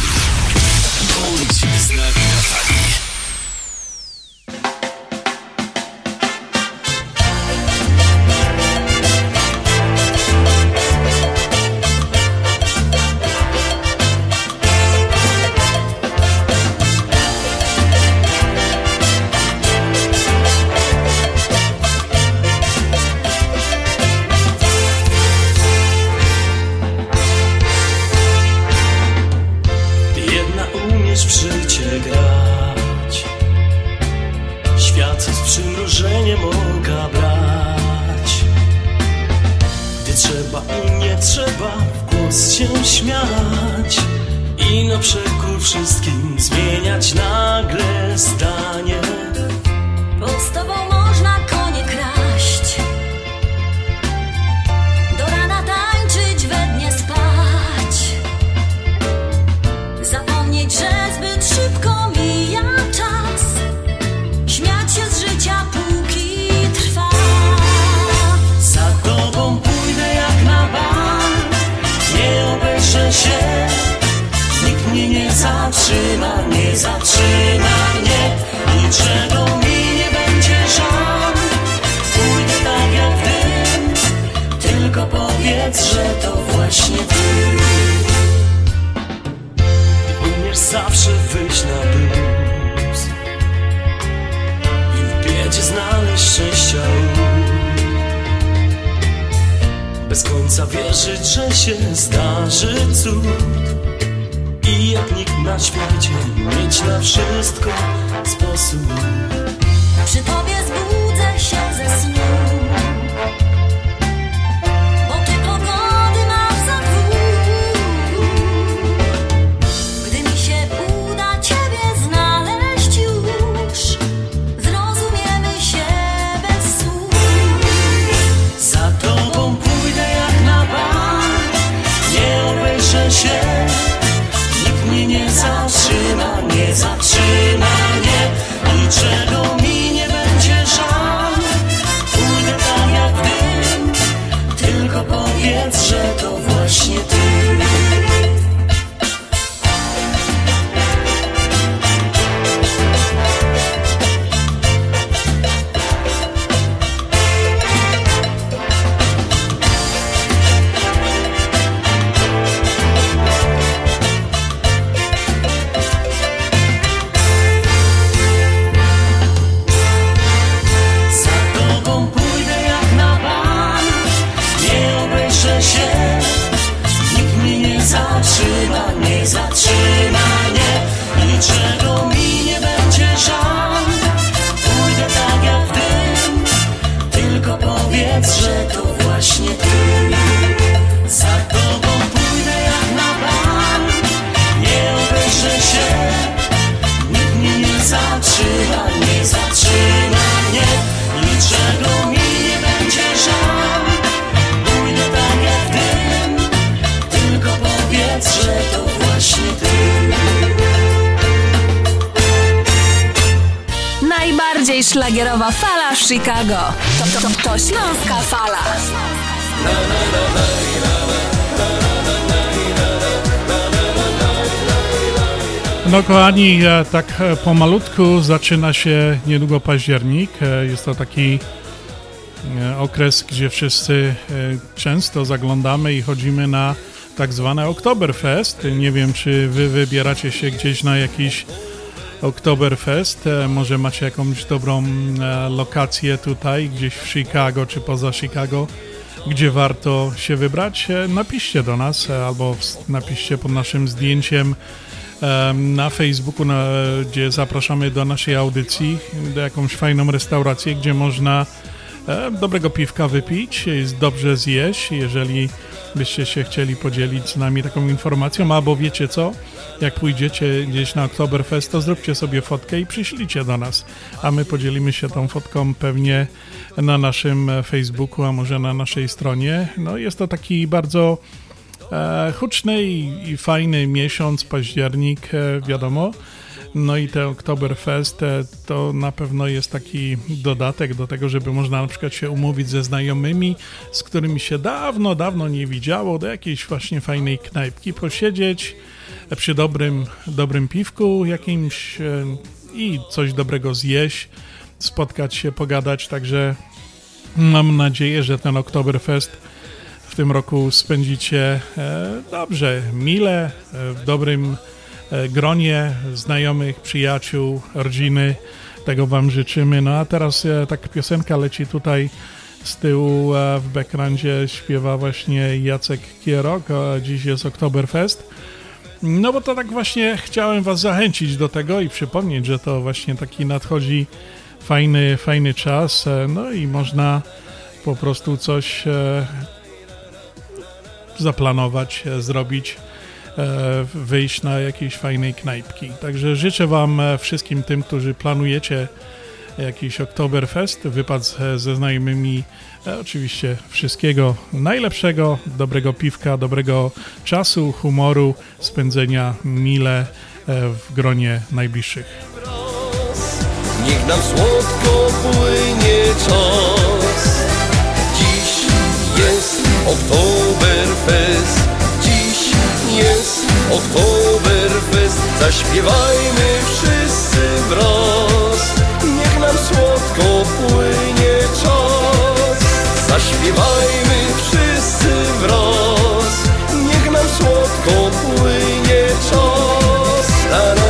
z nami na fali. Że się zdarzy cud. I jak nikt na świecie mieć na wszystko sposób. Przy tobie zbudzę się ze snu Liczę szlagierowa fala Chicago. To, to, to Śląska Fala. No kochani, e, tak e, pomalutku zaczyna się niedługo październik. E, Jest to taki okres, gdzie wszyscy często zaglądamy i chodzimy na tak zwane Oktoberfest. Nie wiem, czy wy wybieracie się gdzieś na jakiś Oktoberfest. E, Może macie jakąś dobrą e, lokację tutaj, gdzieś w Chicago czy poza Chicago, gdzie warto się wybrać. E, Napiszcie do nas albo napiszcie pod naszym zdjęciem em, na Facebooku, na, gdzie zapraszamy do naszej audycji, do jakąś fajną restaurację, gdzie można dobrego piwka wypić, dobrze zjeść, jeżeli byście się chcieli podzielić z nami taką informacją, albo wiecie co, jak pójdziecie gdzieś na Oktoberfest, to zróbcie sobie fotkę i przyślijcie do nas, a my podzielimy się tą fotką pewnie na naszym Facebooku, a może na naszej stronie. No jest to taki bardzo e, huczny i, i fajny miesiąc, październik, e, wiadomo. No i ten Oktoberfest e, to na pewno jest taki dodatek do tego, żeby można na przykład się umówić ze znajomymi, z którymi się dawno, dawno nie widziało, do jakiejś właśnie fajnej knajpki posiedzieć e, przy dobrym, dobrym piwku jakimś e, i coś dobrego zjeść, spotkać się, pogadać, także mam nadzieję, że ten Oktoberfest w tym roku spędzicie dobrze, mile, w dobrym gronie znajomych, przyjaciół, rodziny. Tego Wam życzymy. No a teraz e, tak piosenka leci tutaj z tyłu e, w backgroundzie śpiewa właśnie Jacek Kierok, a dziś jest Oktoberfest. No bo to tak właśnie chciałem Was zachęcić do tego i przypomnieć, że to właśnie taki nadchodzi fajny, fajny czas, e, no i można po prostu coś e, zaplanować, e, zrobić, e, wyjść na jakiejś fajnej knajpki. Także życzę Wam e, wszystkim tym, którzy planujecie jakiś Oktoberfest, wypad ze, znajomymi, oczywiście wszystkiego najlepszego, dobrego piwka, dobrego czasu, humoru, spędzenia mile w gronie najbliższych. Niech nam słodko płynie czas Dziś jest Oktoberfest jest. Oktoberfest Zaśpiewajmy wszyscy wraz Niech nam słodko płynie czas. Zaśpiewajmy wszyscy wraz Niech nam słodko płynie czas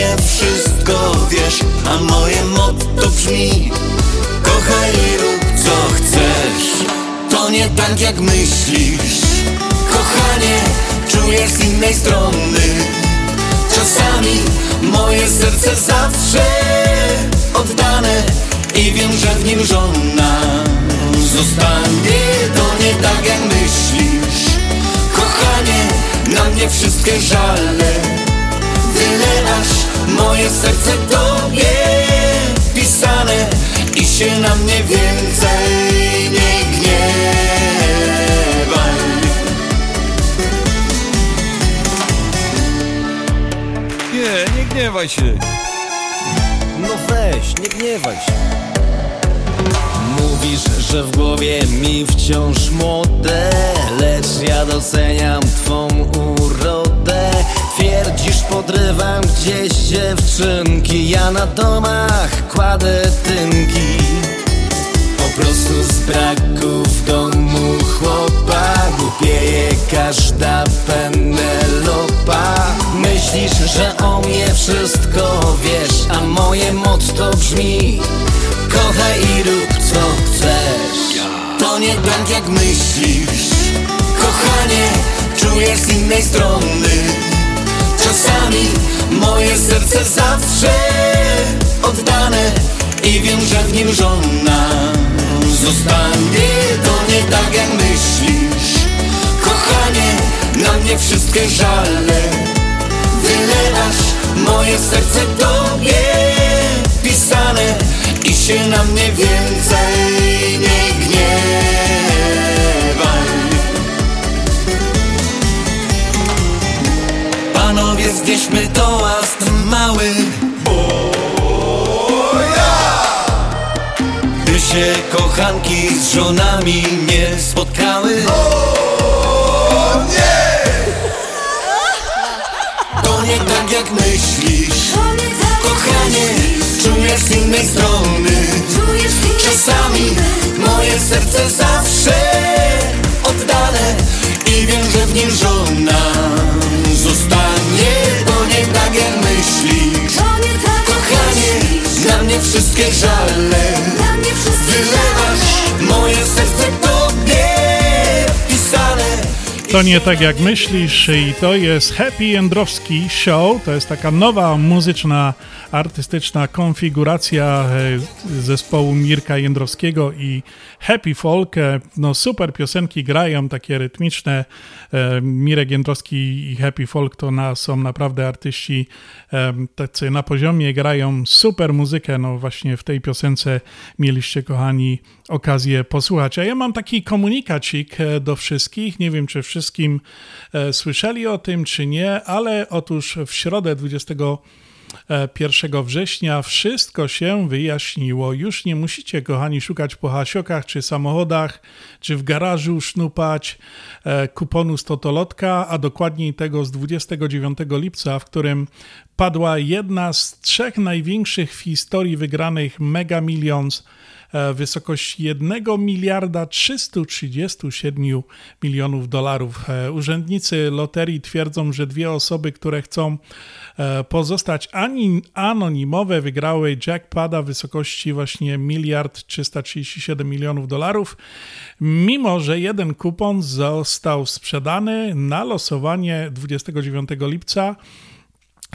mnie wszystko wiesz A moje motto brzmi Kochaj i rób co chcesz. To nie tak jak myślisz. Kochanie, czujesz z innej strony. Czasami moje serce zawsze oddane I wiem, że w nim żona zostanie. To nie tak jak myślisz. Kochanie, na mnie wszystkie żale. Wylewasz moje serce tobie pisane I się na mnie więcej nie gniewaj Nie, nie gniewaj się. No weź, nie gniewaj się. Mówisz, że w głowie mi wciąż młode Lecz ja doceniam twą urodę Twierdzisz, podrywam gdzieś dziewczynki. Ja na domach kładę tynki. Po prostu z braku w domu chłopa Głupieje każda penelopa. Myślisz, że o mnie wszystko wiesz A moje motto brzmi Kochaj i rób co chcesz To nie tak jak myślisz. Kochanie, czujesz z innej strony Czasami moje serce zawsze oddane I wiem, że w nim żona zostanie To nie tak jak myślisz. Kochanie, na mnie wszystkie żale. Wylewasz moje serce tobie pisane I się na mnie więcej nie gniewaj Panowie, znieśmy toast mały. By się kochanki z żonami nie spotkały. To nie tak jak myślisz. Kochanie, czujesz z innej strony. Czasami moje serce zawsze oddane I wiem, że w nim żona zostanie To nie tak jak myślisz. Kochanie, na mnie wszystkie żale Wylewasz. moje serce To nie tak jak myślisz i to jest Happy Jędrowski Show. To jest taka nowa muzyczna, artystyczna konfiguracja e, zespołu Mirka Jędrowskiego i Happy Folk. E, No super piosenki grają, takie rytmiczne. E, Mirek Jędrowski i Happy Folk to na, są naprawdę artyści tacy na poziomie, grają super muzykę. No właśnie w tej piosence mieliście, kochani, okazję posłuchać. A ja mam taki komunikacik e, do wszystkich. Nie wiem, czy wszystkim e, słyszeli o tym, czy nie, ale otóż w środę 20 e, 1 września wszystko się wyjaśniło. Już nie musicie, kochani, szukać po hasiokach czy samochodach, czy w garażu sznupać e, kuponu z Totolotka, a dokładniej tego z 29 lipca, w którym padła jedna z trzech największych w historii wygranych Mega Millions w wysokości 1 miliarda 337 milionów dolarów. E, Urzędnicy loterii twierdzą, że dwie osoby, które chcą e, pozostać anonimowe, wygrały jackpada w wysokości właśnie miliard 337 milionów dolarów, mimo że jeden kupon został sprzedany na losowanie 29 lipca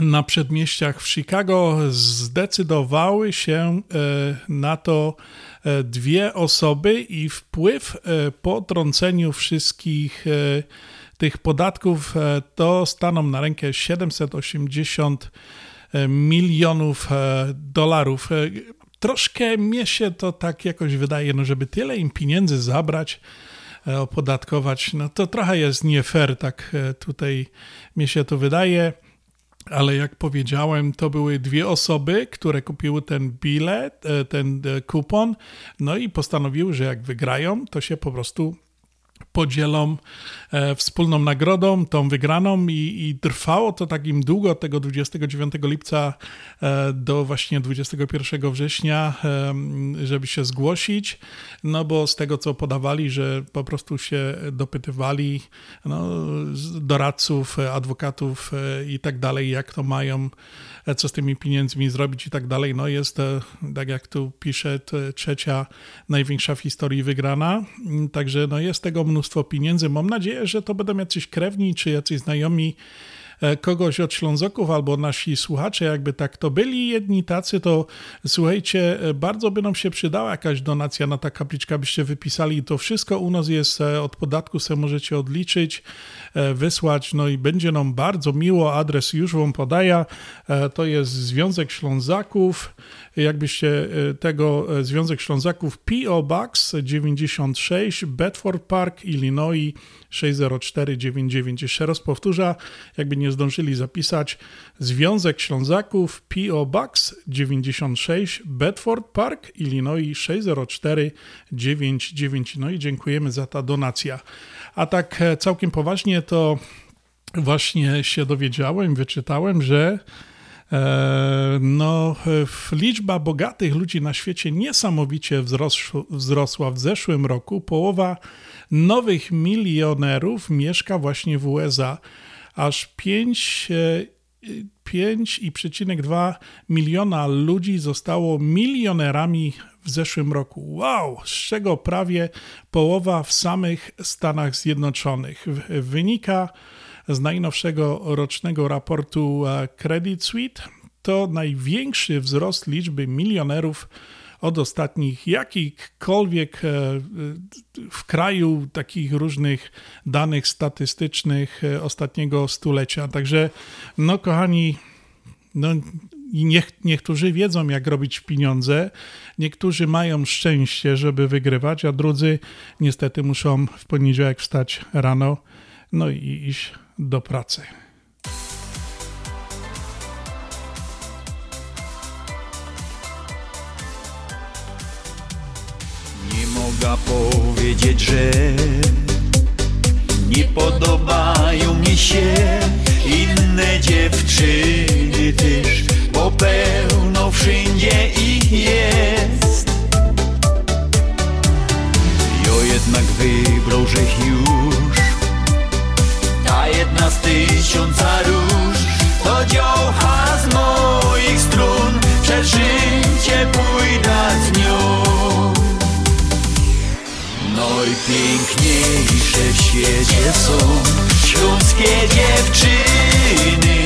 na przedmieściach w Chicago zdecydowały się e, na to e, dwie osoby i wpływ e, po trąceniu wszystkich tych podatków to staną na rękę 780 milionów dolarów. Troszkę mnie się to tak jakoś wydaje, no żeby tyle im pieniędzy zabrać, opodatkować, no to trochę jest nie fair, tak tutaj mi się to wydaje ale jak powiedziałem, to były dwie osoby, które kupiły ten bilet, e, ten e, kupon, no i postanowiły, że jak wygrają, to się po prostu podzielą e, wspólną nagrodą, tą wygraną i, i, trwało to takim długo, od tego 29 lipca e, do właśnie 21 września, e, żeby się zgłosić, no bo z tego, co podawali, że po prostu się dopytywali no, doradców, adwokatów i tak dalej, jak to mają co z tymi pieniędzmi zrobić i tak dalej. No jest, e, tak jak tu pisze, trzecia największa w historii wygrana, także no jest tego mnóstwo pieniędzy. Mam nadzieję, że to będą jacyś krewni czy jacyś znajomi E, kogoś od Ślązoków albo nasi słuchacze, jakby tak to byli jedni tacy, to słuchajcie, e, bardzo by nam się przydała jakaś donacja na ta kapliczka, byście wypisali. To wszystko u nas jest e, od podatku, sobie możecie odliczyć, wysłać, no i będzie nam bardzo miło. Adres już wam podaję. To jest Związek Ślązaków. Jakbyście tego Związek Ślązaków PO Box 96 Bedford Park, Illinois 60499. Jeszcze raz powtórzę, jakby nie zdążyli zapisać. Związek Ślązaków P.O. Box 96 Bedford Park, Illinois 60499. No i dziękujemy za ta donacja. A tak e, całkiem poważnie to właśnie się dowiedziałem, wyczytałem, że e, no, liczba bogatych ludzi na świecie niesamowicie wzrosła w zeszłym roku. Połowa nowych milionerów mieszka właśnie w USA. Aż 5 5,2 miliona ludzi zostało milionerami w zeszłym roku. Wow, z czego prawie połowa w samych Stanach Zjednoczonych. Wynika z najnowszego rocznego raportu e, Credit Suite. To największy wzrost liczby milionerów od ostatnich jakichkolwiek e, w kraju takich różnych danych statystycznych e, ostatniego stulecia. Także, no kochani, no, niech, niektórzy wiedzą, jak robić pieniądze, niektórzy mają szczęście, żeby wygrywać, a drudzy niestety muszą w poniedziałek wstać rano, no i iść do pracy. mogę powiedzieć, że nie podobają mi się inne dziewczyny też, bo pełno wszędzie ich jest. Jo jednak wybrał, że już ta jedna z tysiąca róż to dziołcha z moich strun, przed życie pójdę z nią. Najpiękniejsze w świecie są śląskie dziewczyny.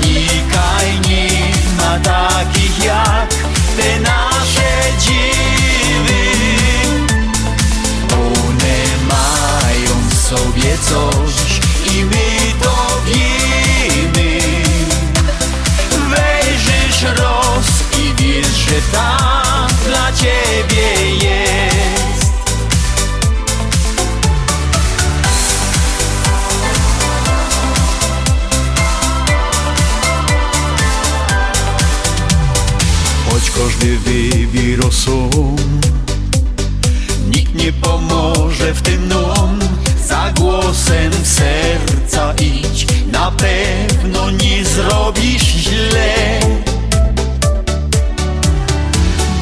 Nikaj nie ma takich jak te nasze dziewy dzieje coś i my to wiemy. Wejrzysz roz i wiesz, że tak dla ciebie jest. Choć każdy wybi rozum Nikt nie pomoże w tym nam za głosem serca idź. Na pewno nie zrobisz źle.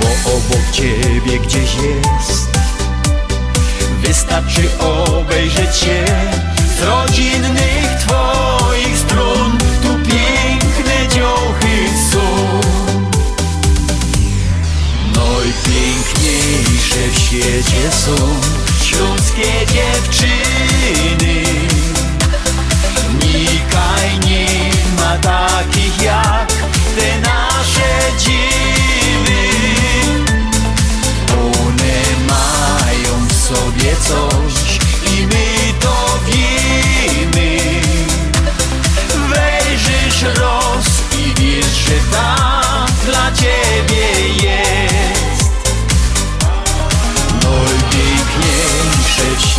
Bo obok ciebie gdzieś jest. Wystarczy obejrzeć się Z rodzinnych twoich stron Tu piękne dziochy są. Najpiękniejsze w świecie są Śląskie dziewczyny. Nikaj nie ma takich jak te nasze dziewy One mają w sobie coś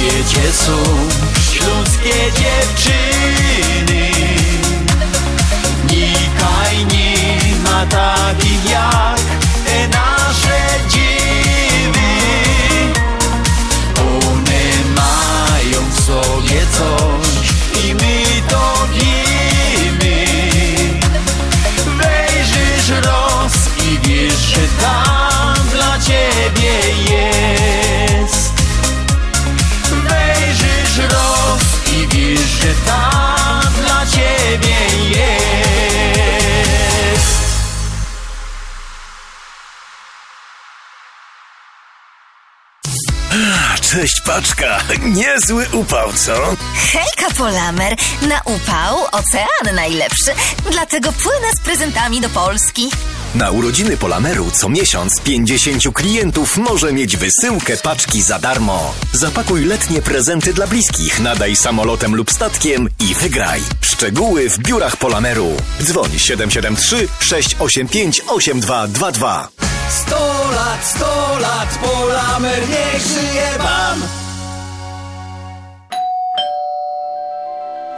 świecie są śląskie dziewczyny. Nikaj nie ma takich jak Cześć paczka, niezły upał, co? Hejka, Polamer! Na upał ocean najlepszy, dlatego płynę z prezentami do Polski. Na urodziny Polameru co miesiąc 50 klientów może mieć wysyłkę paczki za darmo. Zapakuj letnie prezenty dla bliskich, nadaj samolotem lub statkiem i wygraj. Szczegóły w biurach Polameru. Dzwoń 773 685 8222. Sto lat, sto lat, Polamer niech żyje wam!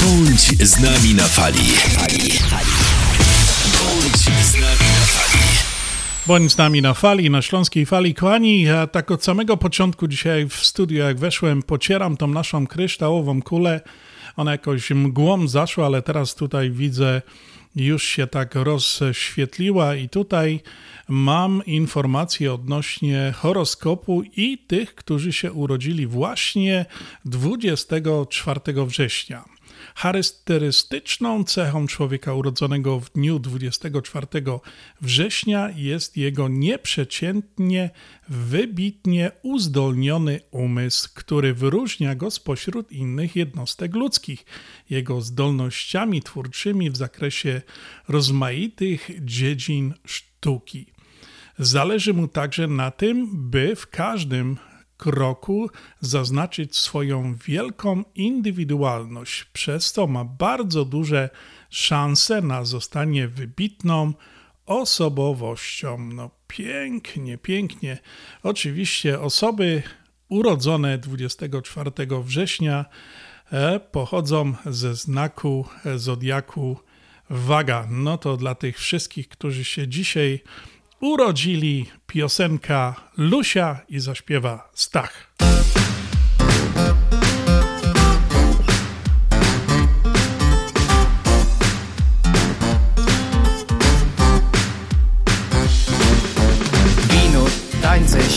Bądź z nami na fali. Bądź z nami na fali. Bądź z nami na fali, na śląskiej fali. Kochani, ja tak od samego początku dzisiaj w studiu, jak weszłem, pocieram tą naszą kryształową kulę. Ona jakoś mgłą zaszła, ale teraz tutaj widzę, już się tak rozświetliła i tutaj mam informacje odnośnie horoskopu i tych, którzy się urodzili właśnie 24 września. Charakterystyczną cechą człowieka urodzonego w dniu 24 września jest jego nieprzeciętnie, wybitnie uzdolniony umysł, który wyróżnia go spośród innych jednostek ludzkich. Jego zdolnościami twórczymi w zakresie rozmaitych dziedzin sztuki. Zależy mu także na tym, by w każdym kroku zaznaczyć swoją wielką indywidualność, przez co ma bardzo duże szanse na zostanie wybitną osobowością. No pięknie, pięknie. Oczywiście osoby urodzone 24 września e, pochodzą ze znaku zodiaku Waga. No to dla tych wszystkich, którzy się dzisiaj urodzili piosenka Lusia i zaśpiewa Stach.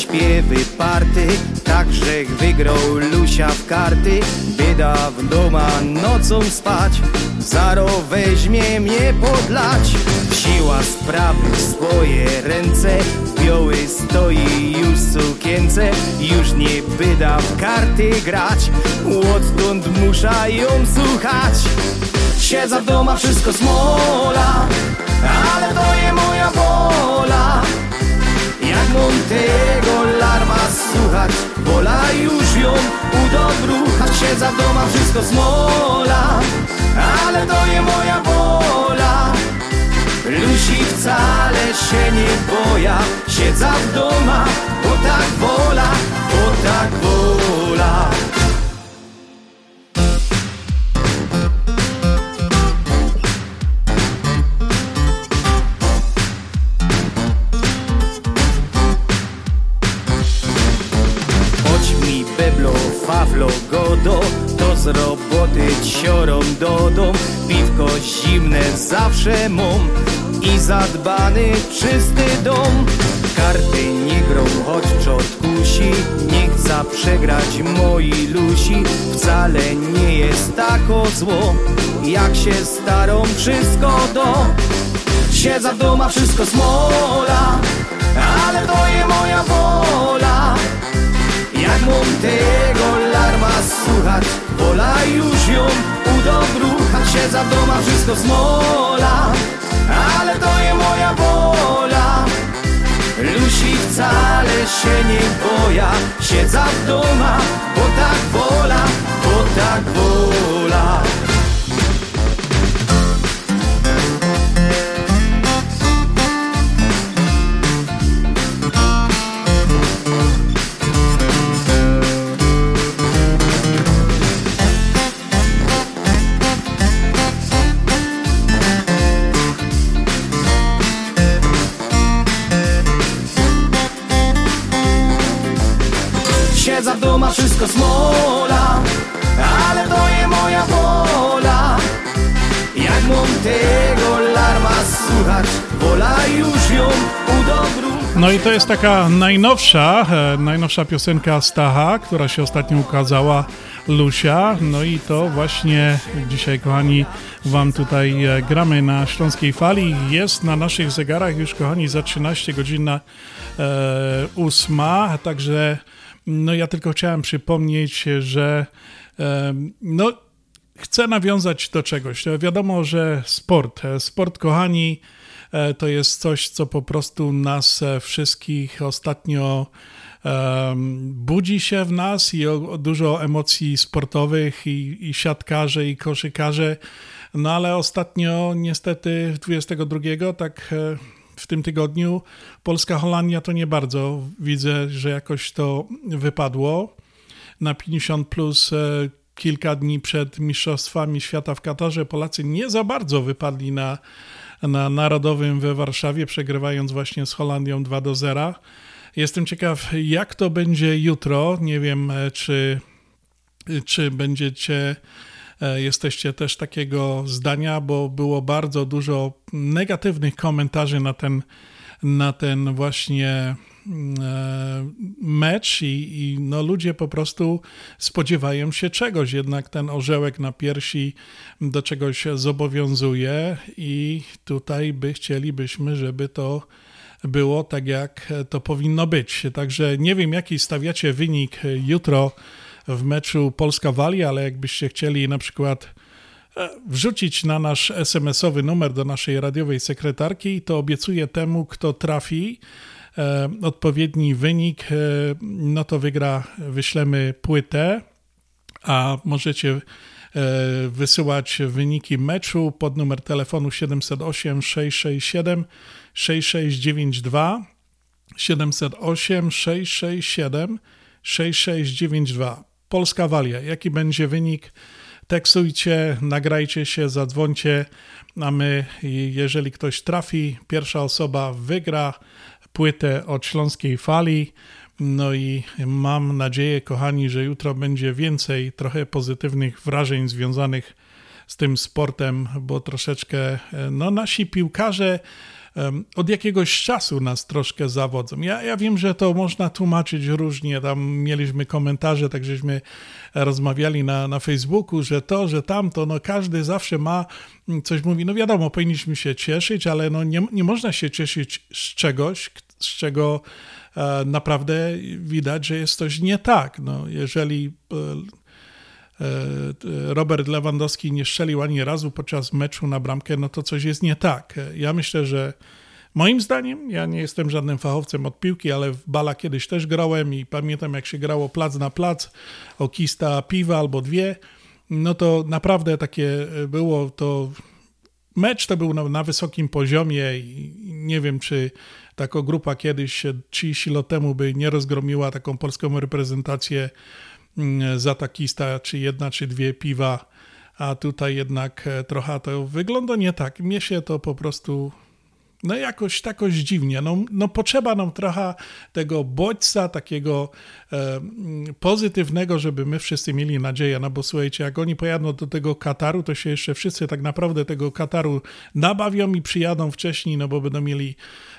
Śpiewy, party. Także wygrał Lusia w karty. Bieda w doma nocą spać. Zaro weźmie mnie podlać. Siła sprawy w swoje ręce. Biały stoi już sukience. Już nie byda w karty grać. Odtąd musza ją słuchać. Siedza w doma, wszystko smola. Ale to je moja wola Montego Larma słuchać. Wola już ją u dobru w doma wszystko smola Ale to nie moja wola. Lusi wcale się nie boja. Siedza w doma, bo tak wola, bo tak wola. Zawsze I zadbany czysty dom. Karty nie grą, choć czot kusi Nie chce przegrać moi lusi. Wcale nie jest tako zło Jak się starą wszystko do. Siedza w doma, wszystko smola Ale to nie moja wola. Jak mam tego larma słuchać Wola już ją udobruchać Siedza w doma, wszystko smola. Ale to nie moja wola. Lusi wcale się nie boja. Siedza w doma, bo tak wola Bo tak wola No i to jest taka najnowsza, e, najnowsza piosenka Stacha, która się ostatnio ukazała, Lusia. No i to właśnie dzisiaj, kochani, Wam tutaj e, gramy na Śląskiej Fali. Jest na naszych zegarach już, kochani, za 13 godzin na e, 8, także no ja tylko chciałem przypomnieć, że e, no chcę nawiązać do czegoś. Wiadomo, że sport, e, sport, kochani, to jest coś, co po prostu nas e, wszystkich ostatnio budzi się w nas i dużo emocji sportowych i, i siatkarze i koszykarze. No ale ostatnio niestety 22 tak e, w tym tygodniu Polska-Holandia to nie bardzo widzę, że jakoś to wypadło. Na 50 plus e, kilka dni przed Mistrzostwami Świata w Katarze Polacy nie za bardzo wypadli na, na Narodowym we Warszawie, przegrywając właśnie z Holandią 2 do 0. Jestem ciekaw, jak to będzie jutro. Nie wiem, e, czy, czy będziecie, e, jesteście też takiego zdania, bo było bardzo dużo negatywnych komentarzy na ten, na ten właśnie mecz i, i no ludzie po prostu spodziewają się czegoś, jednak ten orzełek na piersi do czegoś zobowiązuje i tutaj by chcielibyśmy, żeby to było tak, jak to powinno być. Także nie wiem, jaki stawiacie wynik jutro w meczu Polska-Wali, ale jakbyście chcieli na przykład e, wrzucić na nasz SMS-owy numer do naszej radiowej sekretarki, to obiecuję temu, kto trafi e, odpowiedni wynik, e, no to wygra, wyślemy płytę, a możecie e, wysyłać wyniki meczu pod numer telefonu 708 667 6692 708 667 6692 Polska Walia. Jaki będzie wynik? Teksujcie, nagrajcie się, zadzwońcie, a my, jeżeli ktoś trafi, pierwsza osoba wygra płytę od Śląskiej Fali. No i mam nadzieję, kochani, że jutro będzie więcej trochę pozytywnych wrażeń związanych z tym sportem, bo troszeczkę no, nasi piłkarze od jakiegoś czasu nas troszkę zawodzą. Ja, ja wiem, że to można tłumaczyć różnie. Tam mieliśmy komentarze, tak żeśmy rozmawiali na, na Facebooku, że to, że tamto, no każdy zawsze ma coś mówi. No wiadomo, powinniśmy się cieszyć, ale no nie, nie można się cieszyć z czegoś, z czego e, naprawdę widać, że jest coś nie tak. No, jeżeli e, Robert Lewandowski nie strzelił ani razu podczas meczu na bramkę, no to coś jest nie tak. Ja myślę, że Moim zdaniem, ja nie jestem żadnym fachowcem od piłki, ale w bala kiedyś też grałem i pamiętam jak się grało plac na plac, okista piwa albo dwie, no to naprawdę takie było to mecz to był na, na, wysokim poziomie i nie wiem, czy taka grupa kiedyś 30 lat temu by nie rozgromiła taką polską reprezentację za takista, czy jedna, czy dwie piwa, a tutaj jednak e, trochę to wygląda nie tak. Mnie się to po prostu no jakoś takoś dziwnie. No, no potrzeba nam trochę tego bodźca, takiego e, pozytywnego, żeby my wszyscy mieli nadzieję. No bo słuchajcie, jak oni pojadą do tego Kataru, to się jeszcze wszyscy tak naprawdę tego Kataru nabawią i przyjadą wcześniej, no bo będą mieli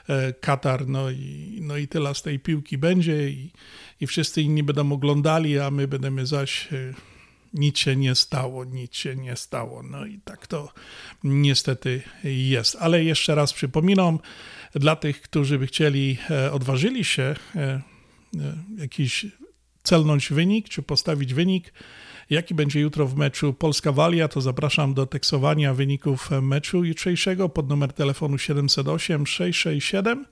e, Katar, no i, no i tyle z tej piłki będzie i, i wszyscy inni będą oglądali, a my będziemy zaś... E, nic się nie stało, nic się nie stało. No i tak to niestety jest. Ale jeszcze raz przypominam, dla tych, którzy by chcieli, e, odważyli się e, e, jakiś celnąć wynik, czy postawić wynik, jaki będzie jutro w meczu Polska-Walia, to zapraszam do tekstowania wyników meczu jutrzejszego pod numer telefonu 708 667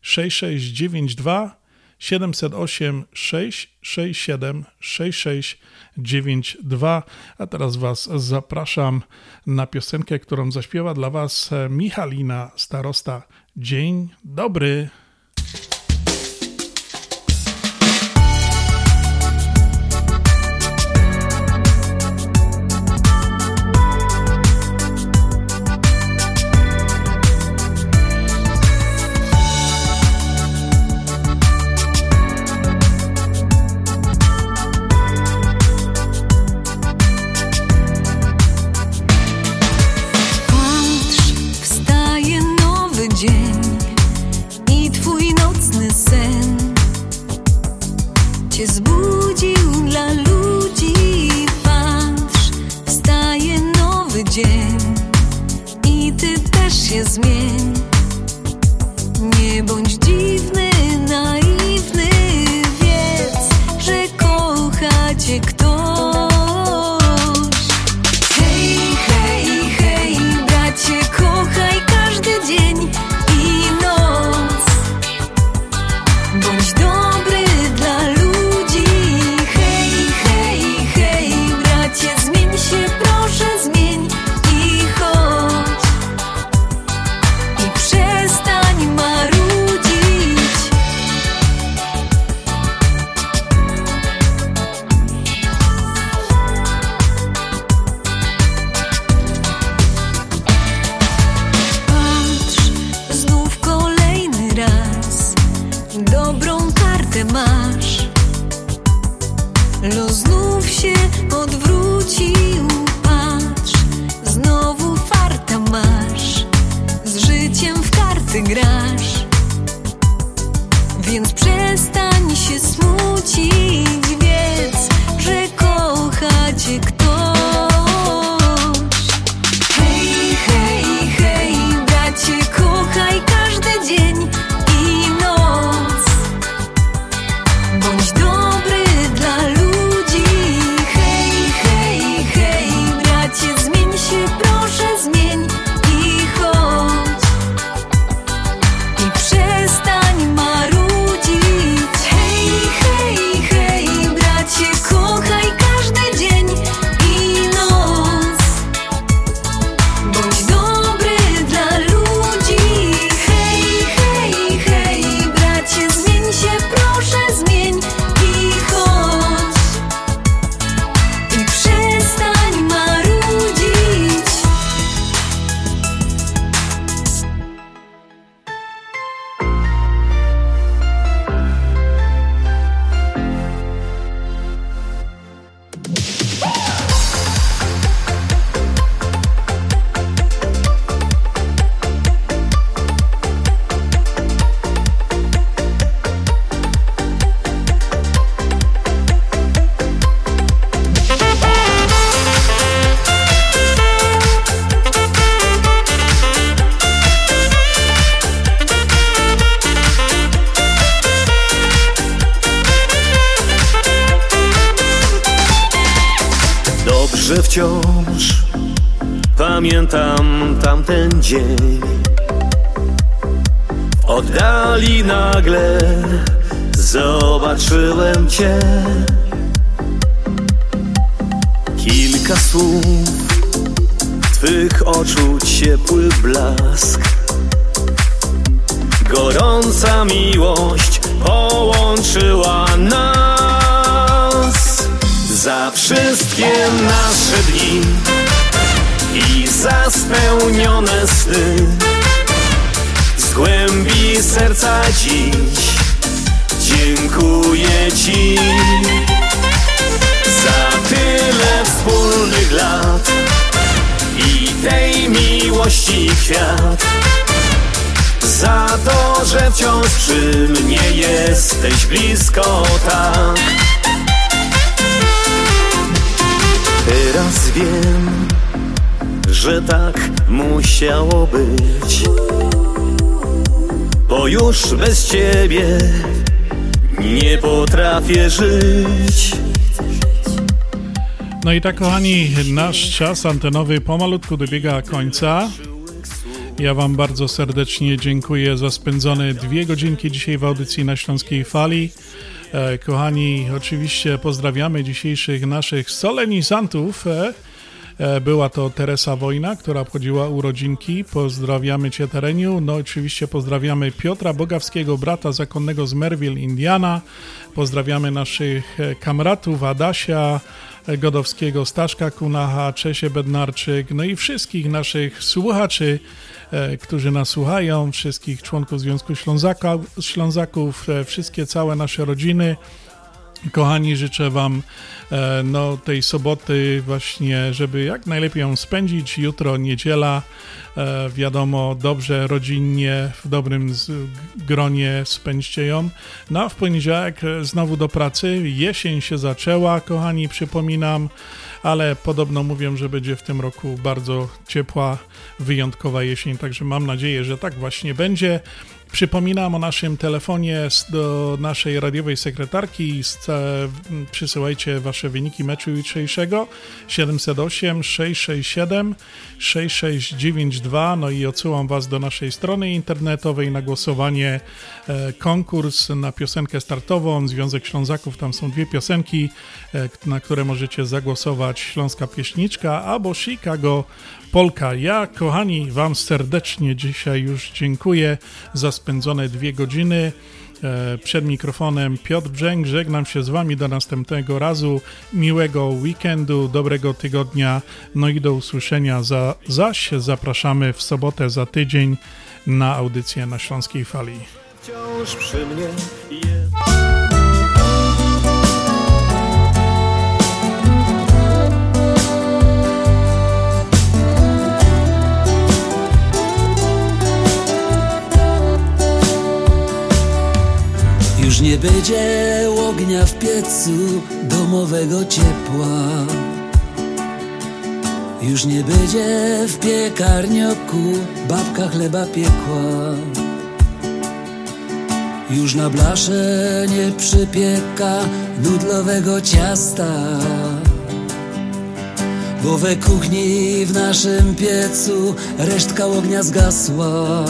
6692 708 667 6692. A teraz Was zapraszam na piosenkę, którą zaśpiewa dla Was Michalina Starosta. Dzień dobry. Więc przestań się smucić. Tak, kochani, nasz czas antenowy pomalutku dobiega końca. Ja Wam bardzo serdecznie dziękuję za spędzone dwie godzinki dzisiaj w audycji na Śląskiej Fali. E, kochani, oczywiście pozdrawiamy dzisiejszych naszych solenizantów. E, e, była to Teresa Wojna, która obchodziła urodzinki. Pozdrawiamy Cię, Tereniu. No, oczywiście pozdrawiamy Piotra Bogawskiego, brata zakonnego z Merville, Indiana. Pozdrawiamy naszych kamratów Adasia, Godowskiego, Staszka Kunacha, Czesie Bednarczyk, no i wszystkich naszych słuchaczy, e, którzy nas słuchają, wszystkich członków Związku Ślązaka, Ślązaków, e, wszystkie całe nasze rodziny. Kochani, życzę Wam e, no, tej soboty właśnie, żeby jak najlepiej ją spędzić. Jutro niedziela, e, wiadomo, dobrze, rodzinnie, w dobrym gronie spędźcie ją. No a w poniedziałek znowu do pracy. Jesień się zaczęła, kochani, przypominam, ale podobno mówią, że będzie w tym roku bardzo ciepła, wyjątkowa jesień, także mam nadzieję, że tak właśnie będzie. Przypominam o naszym telefonie do naszej radiowej sekretarki. Przysyłajcie wasze wyniki meczu jutrzejszego 708 667 6692. No i odsyłam was do naszej strony internetowej na głosowanie. E, konkurs na piosenkę startową. Związek Ślązaków, tam są dwie piosenki, e, na które możecie zagłosować. Śląska Pieśniczka albo Chicago Polka. Ja, kochani, Wam serdecznie dzisiaj już dziękuję za spędzone dwie godziny. E, przed mikrofonem Piotr Brzęk. Żegnam się z Wami do następnego razu. Miłego weekendu, dobrego tygodnia. No i do usłyszenia. Za, zaś zapraszamy w sobotę za tydzień na audycję na Śląskiej Fali. Wciąż przy mnie Już nie będzie ognia w piecu domowego ciepła. Już nie będzie w piekarnioku babka chleba piekła. Już na blasze nie przypieka nudlowego ciasta. Bo we kuchni w naszym piecu resztka ognia zgasła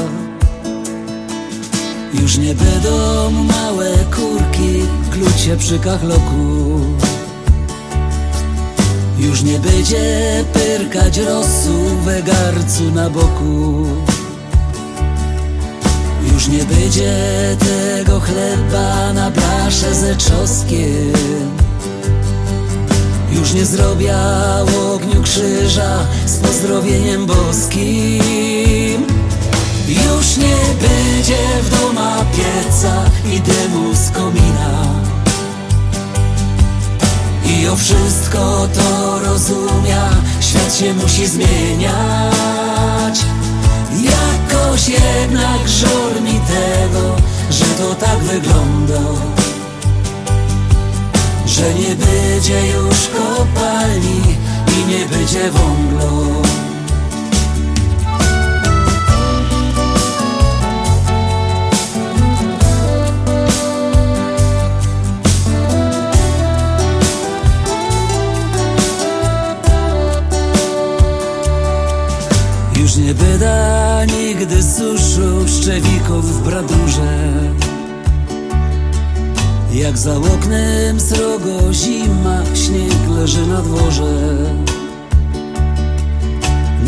już nie będą małe kurki klucie przy kachloku. Już nie będzie pyrkać rosu we garcu na boku. Już nie będzie tego chleba na blasze ze czoskiem Już nie zrobię ogniu krzyża z pozdrowieniem boskim już nie będzie w doma pieca i dymu z komina. I o wszystko to rozumia, świat się musi zmieniać. Jakoś jednak żal mi tego, że to tak wygląda. Że nie będzie już kopalni i nie będzie nie byda nigdy suszu pszczewików w bradurze. Jak za oknem srogo zima, śnieg leży na dworze.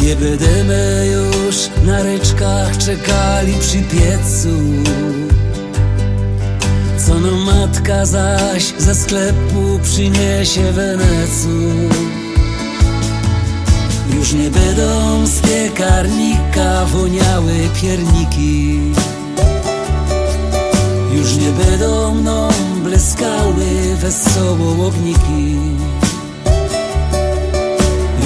Nie będziemy już na ryczkach czekali przy piecu. Co no matka zaś ze sklepu przyniesie wenecu już nie będą z piekarnika woniały pierniki. Już nie będą mną błyskały wesoło ogniki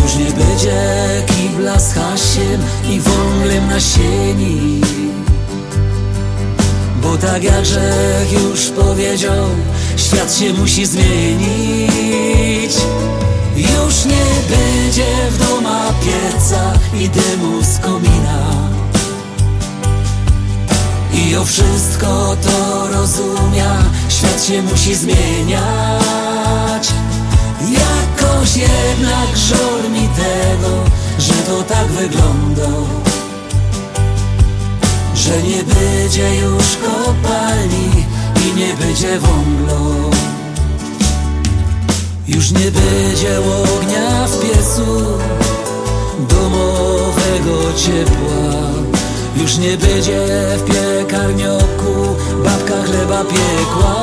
Już nie będzie kibla z hasiem i wąglem na sieni. Bo tak jak Grzech już powiedział, świat się musi zmienić już nie będzie w doma pieca i dymu z komina. I o wszystko to rozumia, świat się musi zmieniać. Jakoś jednak żal mi tego, że to tak wygląda. Że nie będzie już kopalni i nie będzie wąglu już nie będzie ognia w piecu Domowego ciepła. Już nie będzie w piekarnioku Babka chleba piekła.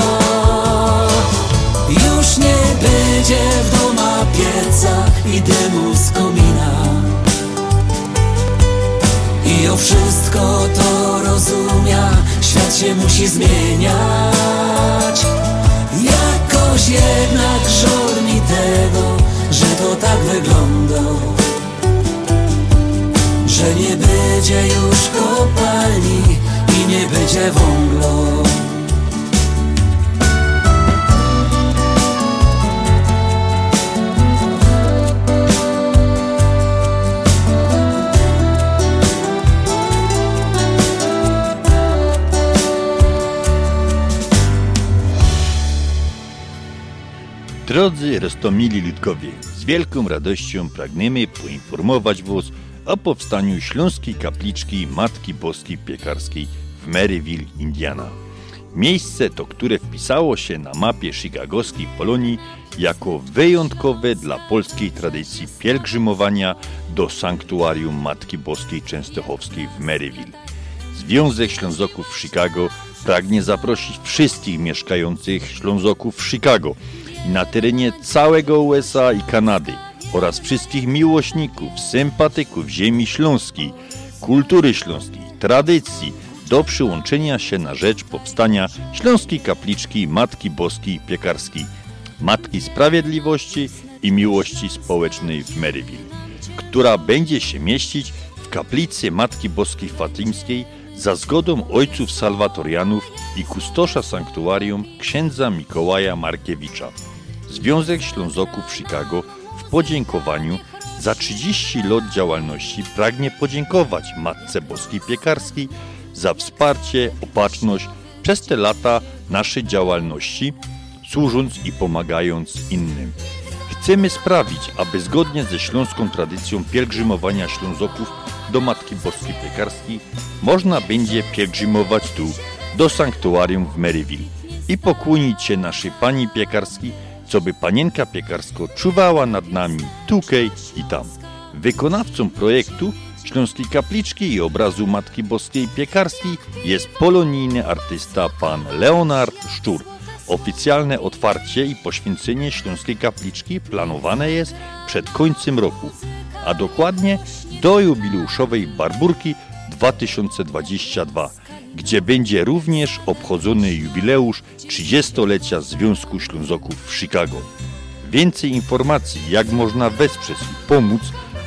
Już nie będzie w doma pieca I dymu z komina. I o wszystko to rozumia Świat się musi zmieniać Jakoś jednak żal mi tego, że to tak wygląda. Że nie będzie już kopalni i nie będzie wąglu Drodzy Rostomili Ludkowie, z wielką radością pragniemy poinformować Was o powstaniu Śląskiej Kapliczki Matki Boskiej Piekarskiej w Maryville, Indiana. Miejsce to, które wpisało się na mapie chicagowskiej Polonii jako wyjątkowe dla polskiej tradycji pielgrzymowania do sanktuarium Matki Boskiej Częstochowskiej w Maryville. Związek Ślązoków w Chicago pragnie zaprosić wszystkich mieszkających Ślązoków w Chicago na terenie całego USA i Kanady oraz wszystkich miłośników, sympatyków ziemi śląskiej, kultury śląskiej, tradycji do przyłączenia się na rzecz powstania Śląskiej Kapliczki Matki Boskiej Piekarskiej, Matki Sprawiedliwości i Miłości Społecznej w Maryville, która będzie się mieścić w kaplicy Matki Boskiej Fatimskiej za zgodą ojców salwatorianów i kustosza sanktuarium księdza Mikołaja Markiewicza. Związek Ślązoków w Chicago w podziękowaniu za 30 lat działalności pragnie podziękować Matce Boskiej Piekarskiej za wsparcie, opatrzność przez te lata naszej działalności, służąc i pomagając innym. Chcemy sprawić, aby zgodnie ze śląską tradycją pielgrzymowania Ślązoków do Matki Boskiej Piekarskiej można będzie pielgrzymować tu, do sanktuarium w Maryville i pokłonić się naszej Pani Piekarskiej, co by Panienka Piekarsko czuwała nad nami tukej i tam. Wykonawcą projektu Śląskiej Kapliczki i obrazu Matki Boskiej Piekarskiej jest polonijny artysta pan Leonard Szczur. Oficjalne otwarcie i poświęcenie Śląskiej Kapliczki planowane jest przed końcem roku, a dokładnie do jubileuszowej Barburki 2022, gdzie będzie również obchodzony jubileusz 30-lecia Związku Ślązoków w Chicago. Więcej informacji, jak można wesprzeć i pomóc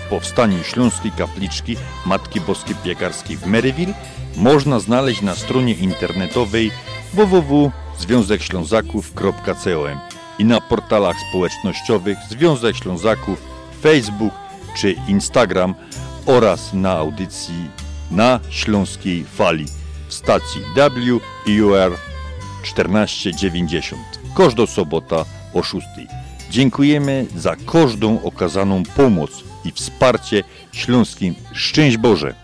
w powstaniu Śląskiej Kapliczki Matki Boskiej Piekarskiej w Maryville, można znaleźć na stronie internetowej www.związekślązaków.com i na portalach społecznościowych Związek Ślązaków, Facebook czy Instagram oraz na audycji na Śląskiej Fali w stacji WUR 1490. Każda sobota o 6. Dziękujemy za każdą okazaną pomoc i wsparcie śląskim. Szczęść Boże!